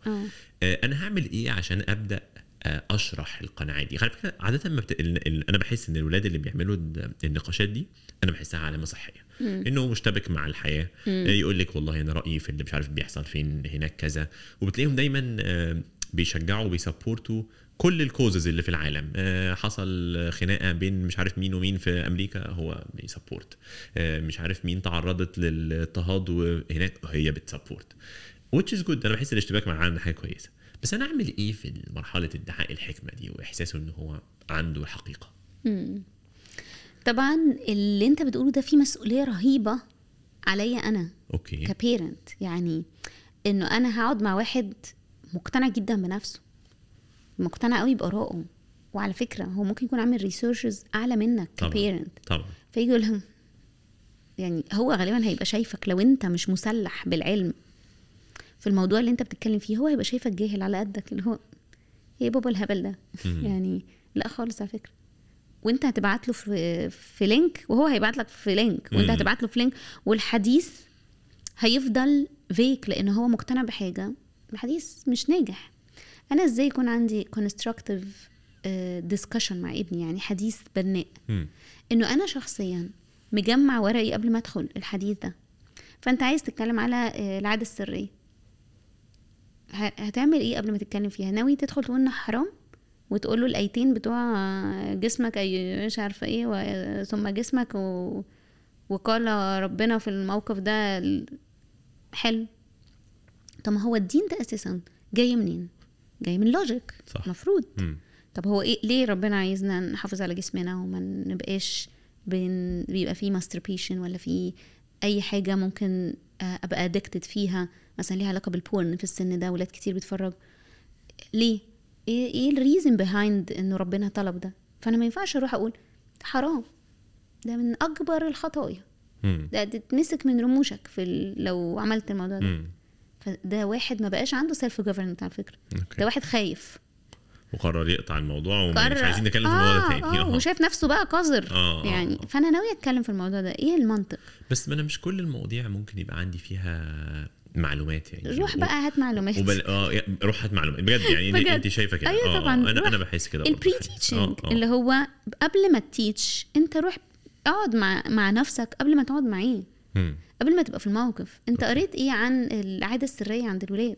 آه، أنا هعمل إيه عشان أبدأ آه، أشرح القناعات دي؟ على فكره عادة ما بت... أنا بحس إن الولاد اللي بيعملوا النقاشات دي أنا بحسها علامة صحية. إنه مشتبك مع الحياة. آه، يقول لك والله أنا رأيي في اللي مش عارف بيحصل فين هناك كذا. وبتلاقيهم دايما آه، بيشجعوا وبي support وا كل ال causes اللي في العالم. آه، حصل خناقة بين مش عارف مين ومين في أمريكا هو بي support. آه، مش عارف مين تعرضت للاضطهاد وهناك هي بت support. which is good. أنا بحس الاشتباك مع العالم حاجة كويسة. بس أنا أعمل إيه في مرحلة إدعاء الحكمة دي وإحساسه إن هو عنده الحقيقة طبعا اللي انت بتقوله ده فيه مسؤولية رهيبة عليا أنا okay. ك parent يعني إنه أنا هقعد مع واحد مقتنع جدا بنفسه مقتنع قوي بآرائه وعلى فكرة هو ممكن يكون عامل researches أعلى منك. ك parent طبعا. فيجي يقول لهم يعني هو غالبا هيبقى شايفك لو أنت مش مسلح بالعلم في الموضوع اللي أنت بتتكلم فيه هو هيبقى شايفك جاهل على قدك اللي هو إيه بابا الهبل ده. يعني لا خالص على فكرة. وانت هتبعت له في في link وهو هيبعت لك في link وانت. هتبعت له في link والحديث هيفضل فيك لأن هو مقتنع بحاجة. الحديث مش ناجح. أنا إزاي يكون عندي constructive discussion مع ابني؟ يعني حديث بناء. إنه أنا شخصيا مجمع ورقي قبل ما أدخل الحديث ده. فأنت عايز تتكلم على آه، العادة السرية. هتعمل إيه قبل ما تتكلم فيها؟ ناوي تدخل تقول انها حرام؟ وتقول له الأيتين بتوع جسمك أي مش عارفة إيه و- ثم جسمك و... وقال ربنا في الموقف ده حلو. طب ما هو الدين ده أساسا جاي منين؟ جاي من logic. المفروض. طب هو إيه ليه ربنا عايزنا نحافظ على جسمنا وما نبقاش بن بيبقى فيه masturbation ولا في أي حاجة ممكن آه، أبقى addicted فيها مثلا ليها علاقة بال porn في السن ده ولاد كتير بيتفرجوا ليه؟ إيه إيه ال reason behind إنه ربنا طلب ده؟ فأنا ما ينفعش أروح أقول حرام. ده من أكبر الخطايا. ده تتمسك من رموشك في لو عملت الموضوع ده. فده واحد ما بقاش عنده self government على فكرة. ده واحد خايف. وقرر يقطع الموضوع ومش قرر- عايزين نتكلم في الموضوع ده آه، تاني. آه آه. وشايف نفسه بقى قذر آه، آه، يعني. آه. فأنا ناويه أتكلم في الموضوع ده. إيه المنطق؟ بس ما أنا مش كل المواضيع ممكن يبقى عندي فيها معلومات يعني روح و- بقى هات معلومات وبل... آه روح هات معلومات بجد يعني بجد. انت شايفة كده أيوة آه، طبعاً، آه. أنا روح. أنا بحس كده. ال pre آه، teaching آه. اللي هو قبل ما teach انت روح اقعد مع مع نفسك قبل ما تقعد معاه. قبل ما تبقى في الموقف انت قريت إيه عن العادة السرية عند الولاد.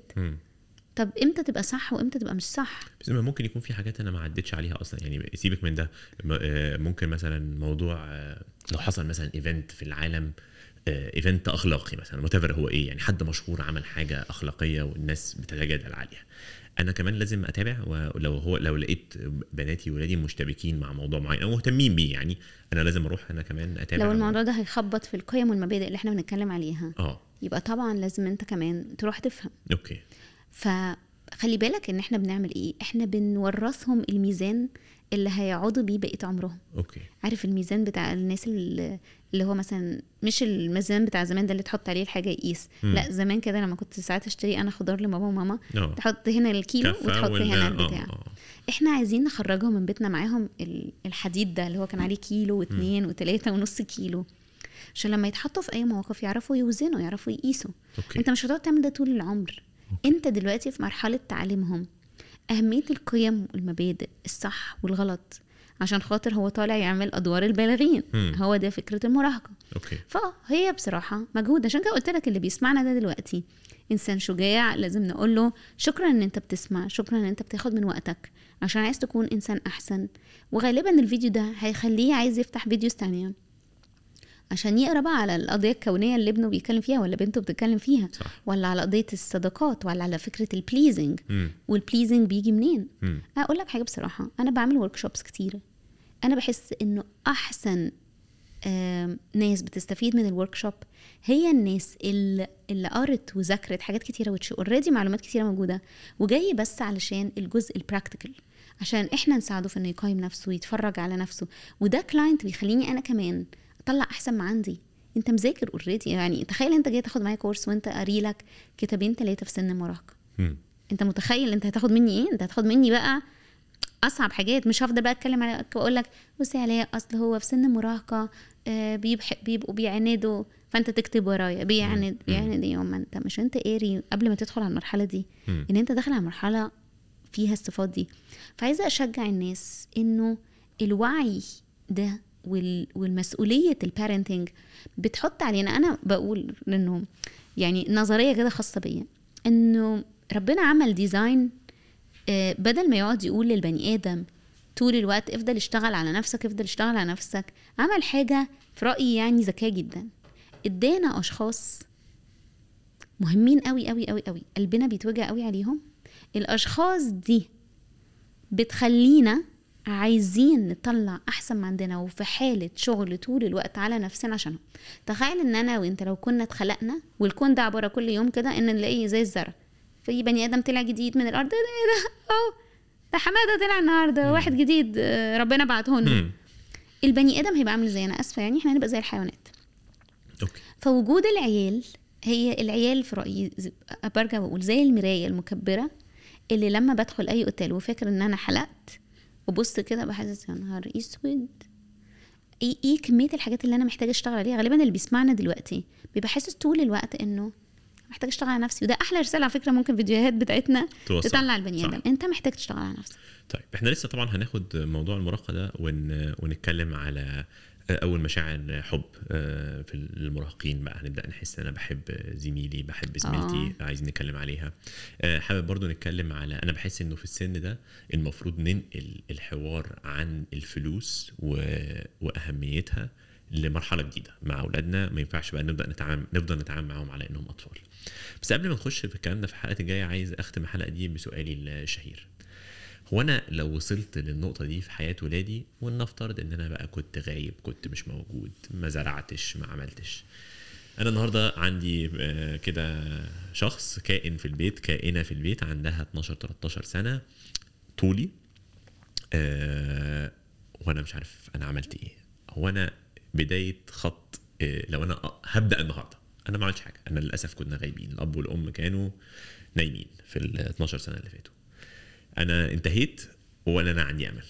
طب إمتى تبقى صح وامتى تبقى مش صح بس ممكن يكون في حاجات أنا ما عدتش عليها أصلا يعني سيبك من ده آه، ممكن مثلا موضوع آه، لو حصل مثلا event في العالم event أخلاقي مثلا what هو إيه يعني حد مشهور عمل حاجة أخلاقية والناس بتتجادل عليها. أنا كمان لازم أتابع ولو هو لو لقيت بناتي وولادي مشتبكين مع موضوع معين أو مهتمين بيه يعني أنا لازم أروح أنا كمان أتابع لو الموضوع ده هيخبط في القيم والمبادئ اللي إحنا بنتكلم عليها آه. يبقى طبعا لازم أنت كمان تروح تفهم. okay. فخلي بالك إن إحنا بنعمل إيه؟ إحنا بنورثهم الميزان اللي هيقعدوا بيه بقية عمرهم. أوكي. عارف الميزان بتاع الناس اللي اللي هو مثلا مش الميزان بتاع زمان ده اللي تحط عليه الحاجة يقيس. لا زمان كده لما كنت ساعات اشتري أنا خضار لبابا وماما آه. تحط هنا الكيلو وتحط هنا البتاع. آه. إحنا عايزين نخرجهم من بيتنا معاهم ال- الحديد ده اللي هو كان عليه كيلو واثنين وثلاثة ونص كيلو. عشان لما يتحطوا في أي مواقف يعرفوا يوزنوا يعرفوا يقيسوا. okay. أنت مش هتقعد تعمل ده طول العمر. أنت دلوقتي في مرحلة تعليمهم. أهمية القيم والمبادئ الصح والغلط عشان خاطر هو طالع يعمل أدوار البالغين مم. هو ده فكرة المراهقة. okay. فهي بصراحة مجهود عشان كده قلت لك اللي بيسمعنا ده دلوقتي إنسان شجاع لازم نقول له شكرا إن أنت بتسمع شكرا إن أنت بتاخد من وقتك عشان عايز تكون إنسان أحسن. وغالبا الفيديو ده هيخليه عايز يفتح videos تانية. عشان يقرا بقى على القضية الكونية اللي ابنه بيتكلم فيها ولا بنته بتتكلم فيها صح. ولا على قضية الصداقات ولا على فكرة ال pleasing. وال pleasing بيجي منين؟ مم. أقول لك حاجة بصراحة أنا بعمل workshops كتيرة. أنا بحس إنه أحسن ناس بتستفيد من ال workshop هي الناس اللي, اللي قرت وذاكرت حاجات كتيرة which already معلومات كتيرة موجودة وجاي بس علشان الجزء ال practical عشان إحنا نساعده في إنه يقيم نفسه ويتفرج على نفسه. وده client بيخليني أنا كمان اطلع أحسن ما عندي. أنت مذاكر already يعني تخيل أنت جاي تاخد معايا كورس وأنت قاري لك كتابين ثلاثة في سن المراهقه. أنت متخيل أنت هتاخد مني إيه؟ أنت هتاخد مني بقى أصعب حاجات. مش هفضل بقى أتكلم عليك واقول لك بصي يا علاء أصل هو في سن المراهقه آه، بيبح- بيبقوا بيعاندوا فأنت تكتب ورايا. بيعاند بيعاند إيه ما أنت مش أنت قاري قبل ما تدخل على المرحلة دي. إن أنت داخل على مرحلة فيها الصفات دي. فعايزة أشجع الناس إنه الوعي ده. والمسؤولية ال parenting بتحط علينا. أنا بقول إنه يعني نظرية كده خاصة بيا إنه ربنا عمل design آه، بدل ما يقعد يقول للبني آدم طول الوقت افضل اشتغل على نفسك افضل اشتغل على نفسك عمل حاجة في رأيي يعني ذكية جدا. ادانا أشخاص مهمين قوي قوي قوي قوي قلبنا بيتوجع قوي عليهم. الأشخاص دي بتخلينا عايزين نطلع أحسن ما عندنا وفي حالة شغل طول الوقت على نفسنا عشانهم. تخيل إن أنا وأنت لو كنا اتخلقنا والكون ده عبارة كل يوم كده إن نلاقيه زي الزرع. في بني آدم طلع جديد من الأرض. ده إيه ده؟ اهو ده حمادة طلع النهارده. واحد جديد آه، ربنا بعته لنا. البني آدم هيبقى عامل زي أنا آسفة يعني إحنا هنبقى زي الحيوانات. أوكي. فوجود العيال هي العيال في رأيي ز- برجع بقول زي المراية المكبرة اللي لما بدخل أي أوتيل وفاكر إن أنا حلقت وبص كده بحسس يا نهار أسود. إيه, إيه كمية الحاجات اللي أنا محتاجة أشتغل عليها؟ غالبا اللي بيسمعنا دلوقتي بيبقى حاسس طول الوقت إنه محتاج أشتغل على نفسي. وده أحلى رسالة على فكرة ممكن فيديوهات بتاعتنا توصل. تطلع البني صح. آدم. أنت محتاج تشتغل على نفسك. طيب إحنا لسه طبعا هناخد موضوع المراهقة ده ون... ونتكلم على أول مشاعر حب آه، في المراهقين بقى. هنبدأ نحس ان أنا بحب زميلي بحب زميلتي عايزين نتكلم عليها. آه، حابب برضو نتكلم على أنا بحس إنه في السن ده المفروض ننقل الحوار عن الفلوس و... وأهميتها لمرحلة جديدة مع أولادنا. ما ينفعش بقى نبدأ نتعامل نفضل نتعامل معاهم على إنهم أطفال. بس قبل ما نخش في الكلام ده في الحلقة الجاية عايز أختم الحلقة دي بسؤالي الشهير. هو أنا لو وصلت للنقطة دي في حياة ولادي ولنفترض ان أنا بقى كنت غايب كنت مش موجود ما زرعتش ما عملتش. أنا النهارده عندي آه، كده شخص كائن في البيت كائنة في البيت عندها 12 13 سنة طولي. آه، وأنا مش عارف أنا عملت إيه. هو أنا بداية خط آه، لو أنا هبدأ النهارده. أنا ما عملتش حاجة. أنا للأسف كنا غايبين. الأب والأم كانوا نايمين في ال 12 سنة اللي فاتوا. أنا انتهيت ولا أنا عندي أمل.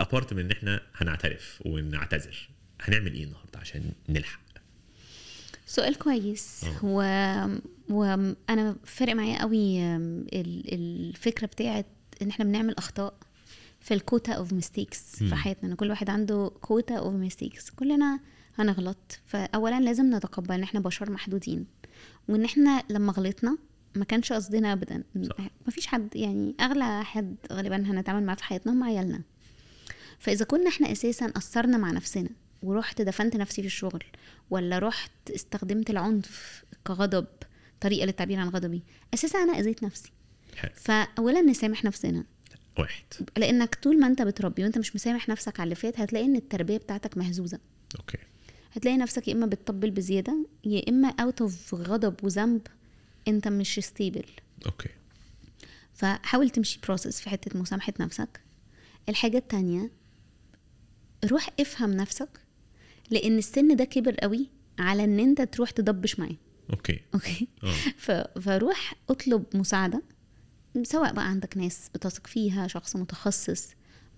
apart من إن إحنا هنعترف ونعتذر. هنعمل إيه النهارده عشان نلحق؟ سؤال كويس. آه. و... وأنا فارق معايا قوي الفكرة بتاعت إن إحنا بنعمل أخطاء في ال quota of mistakes. في حياتنا. إن كل واحد عنده quota of mistakes كلنا هنغلط. فاولا لازم نتقبل إن إحنا بشر محدودين. وإن إحنا لما غلطنا ما كانش قصدنا ابدا. ما فيش حد يعني أغلى حد غالبا هنتعامل معاه في حياتنا هم عيالنا. فإذا كنا إحنا أساسا قصرنا مع نفسنا ورحت دفنت نفسي في الشغل ولا رحت استخدمت العنف كغضب طريقة للتعبير عن غضبي أساسا أنا أذيت نفسي. فاولا نسامح نفسنا. واحد. لأنك طول ما أنت بتربي وأنت مش مسامح نفسك على اللي فات هتلاقي إن التربية بتاعتك مهزوزة. okay. هتلاقي نفسك يا إما بتطبل بزيادة يا إما out of غضب وذنب انت مش stable okay. فحاول تمشي process في حتة مسامحة نفسك. الحاجة التانية روح افهم نفسك لأن السن ده كبر قوي على إن أنت تروح تضبش معاه. okay. okay؟ آه. ف- فروح اطلب مساعدة سواء بقى عندك ناس بتثق فيها شخص متخصص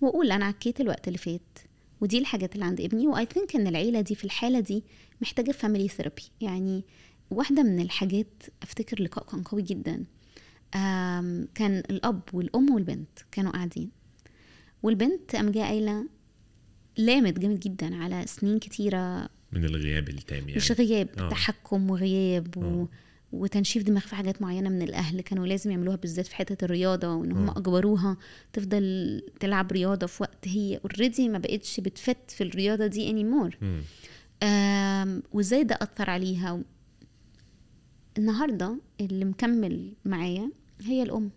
وقول أنا عكيت الوقت اللي فات ودي الحاجات اللي عند ابني و I think إن العيلة دي في الحالة دي محتاجة family therapy يعني واحدة من الحاجات أفتكر لقاء كان قوي جدا. كان الأب والأم والبنت كانوا قاعدين. والبنت قام جاية قايلة لامت جامد جدا على سنين كتيرة. من الغياب التام يعني. مش غياب آه. تحكم وغياب و... آه. وتنشيف دماغ في حاجات معينة من الأهل كانوا لازم يعملوها بالذات في حتة الرياضة وإن هم آه. أجبروها تفضل تلعب رياضة في وقت هي already ما بقتش بت fit في الرياضة دي any more وإزاي ده أثر عليها؟ النهارده اللي مكمل معايا هي الأم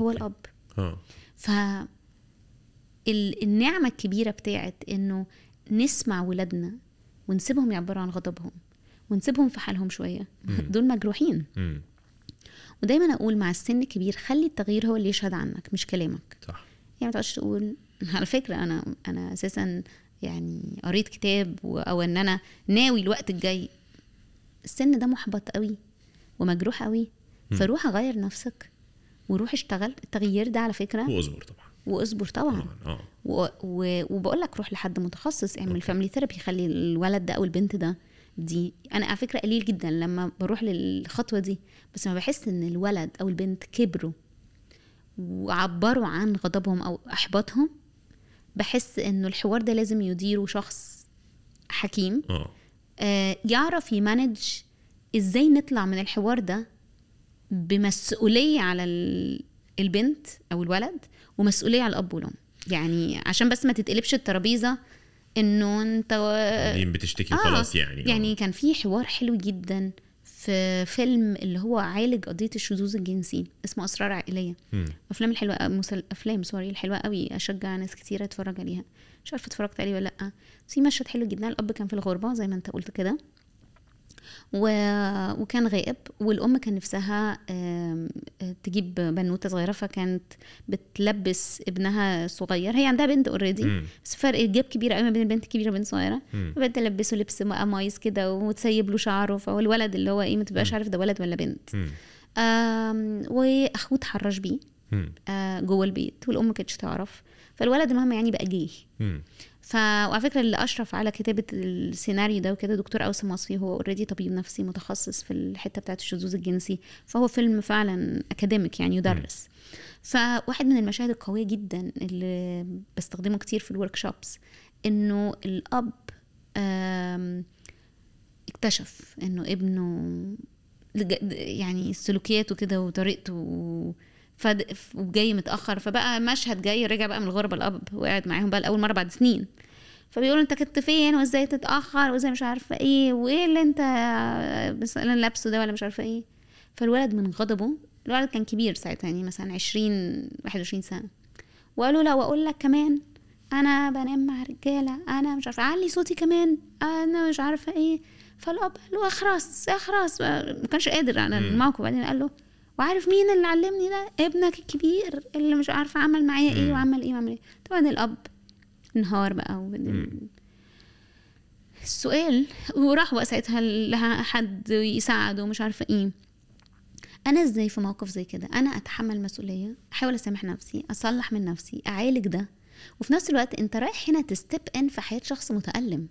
هو الأب. آه. ف ال- النعمة الكبيرة بتاعت إنه نسمع ولادنا ونسيبهم يعبروا عن غضبهم ونسيبهم في حالهم شوية. دول مجروحين. ودايما أقول مع السن الكبير خلي التغيير هو اللي يشهد عنك مش كلامك. صح. يعني ما تقعدش تقول على فكرة أنا أنا أساسا يعني قريت كتاب أو إن أنا ناوي الوقت الجاي. السن ده محبط قوي. ومجروح قوي. فروح أغير نفسك. وروح اشتغل. التغيير ده على فكرة وأصبر طبعا. وأصبر طبعا. آه. و... و... وبقول لك روح لحد متخصص. اعمل family therapy خلي الولد ده أو البنت ده دي أنا على فكرة قليل جدا لما بروح للخطوة دي. بس ما بحس إن الولد أو البنت كبروا وعبروا عن غضبهم أو إحباطهم بحس إنه الحوار ده لازم يديره شخص حكيم آه. آه، يعرف يمانج إزاي نطلع من الحوار ده بمسؤولية على ال- البنت أو الولد ومسؤولية على الأب والأم؟ يعني عشان بس ما تتقلبش الترابيزة إنه أنت دي بتشتكي آه، خلاص يعني. يعني كان في حوار حلو جدا في فيلم اللي هو عالج قضية الشذوذ الجنسي اسمه أسرار عائلية. أفلام الحلوة مسل... أفلام سوري الحلوة قوي. أشجع ناس كتير أتفرج عليها. مش عارفة اتفرجت عليه ولا لأ. بس في مشهد حلو جدا. الأب كان في الغربة زي ما أنت قلت كده. و... وكان غائب والأم كان نفسها تجيب بنوتة صغيرة فكانت بتلبس ابنها صغير هي عندها بنت already. بس فرق gap كبير قوي ما بين البنت الكبيره والبنت الصغيره. فبدأت تلبسه لبس قمايص كده وتسيب له شعره فهو الولد اللي هو إيه ما تبقاش عارف ده ولد ولا بنت وأخوه اتحرش بيه. آه، جوه البيت والأم ما كانتش تعرف فالولد المهم يعني بقى مم. ف وعلى فكرة اللي أشرف على كتابة السيناريو ده وكده دكتور أوسم وصفي هو already طبيب نفسي متخصص في الحتة بتاعت الشذوذ الجنسي فهو فيلم فعلا academic يعني يدرس. فواحد من المشاهد القوية جدا اللي بستخدمه كتير في ال workshops إنه الأب اكتشف إنه ابنه يعني سلوكياته كده وطريقته فد... وجاي متأخر. فبقى مشهد جاي رجع بقى من الغربة الاب وقاعد معاهم بقى لأول مرة بعد سنين. فبيقولوا أنت كنت فين؟ وإزاي تتأخر؟ وإزاي مش عارفة إيه؟ وإيه اللي أنت أنا لابسه ده ولا مش عارفة إيه؟ فالولد من غضبه الولد كان كبير ساعتها يعني مثلا 20 21 سنة. وقالوا له وأقول لك كمان أنا بنام مع رجالة أنا مش عارفة علي صوتي كمان أنا مش عارفة إيه. فالأب قال له اخرس اخرس ما كانش قادر على الموقف. بعدين قال له وعارف مين اللي علمني ده؟ ابنك الكبير اللي مش عارفة عمل معايا إيه وعمل إيه وعمل إيه. طبعا الأب انهار بقى وبعدين السؤال وراح بقى ساعتها لحد يساعده ومش عارفة إيه. أنا إزاي في موقف زي كده؟ أنا أتحمل مسؤولية أحاول أسامح نفسي أصلح من نفسي أعالج ده. وفي نفس الوقت أنت رايح هنا تستب ان في حياة شخص متألم.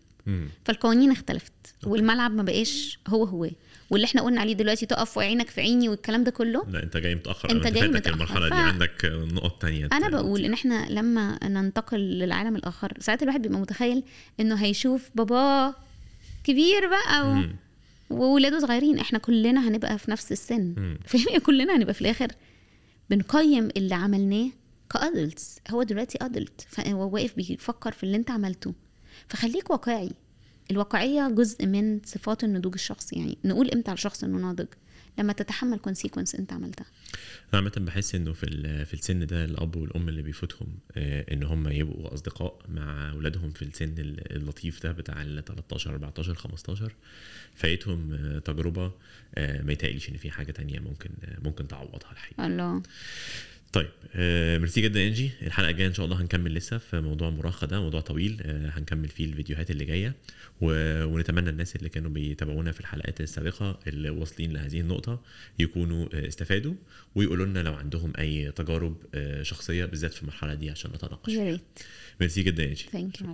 فالقوانين اختلفت والملعب ما بقاش هو هو. واللي إحنا قلنا عليه دلوقتي تقف وعينك في عيني والكلام ده كله لا انت جاي متأخر انت جاي متأخر. المرحلة دي ف- عندك نقط تانية أنا بقول إن إحنا لما ننتقل للعالم الآخر ساعات الواحد بيبقى متخيل إنه هيشوف باباه كبير بقى و... مم. وولاده صغيرين. إحنا كلنا هنبقى في نفس السن. فاهم؟ كلنا هنبقى في الآخر بنقيم اللي عملناه ك adults هو دلوقتي adult فهو واقف بيفكر في اللي أنت عملته. فخليك واقعي. الواقعية جزء من صفات النضوج الشخصي. يعني نقول إمتى على الشخص انه ناضج. لما تتحمل consequences انت عملتها. أنا عامة بحس إنه في في السن ده الأب والأم اللي بيفوتهم آه، إن هم يبقوا أصدقاء مع أولادهم في السن ال- اللطيف ده بتاع ال 13 14 15 فايتهم آه، تجربة آه، ما يتهيأليش إن في حاجة تانية ممكن ممكن تعوضها الحقيقة. الله. طيب آه، ميرسي جدا انجي. الحلقة الجاية إن شاء الله هنكمل لسه في موضوع المراهقه ده موضوع طويل آه، هنكمل فيه الفيديوهات اللي جاية. و... ونتمنى الناس اللي كانوا بيتابعونا في الحلقات السابقة اللي واصلين لهذه النقطة يكونوا آه، استفادوا ويقولوا لنا لو عندهم أي تجارب شخصية بالذات في المرحلة دي عشان نتناقش يا ريت. ميرسي جدا انجي. thank you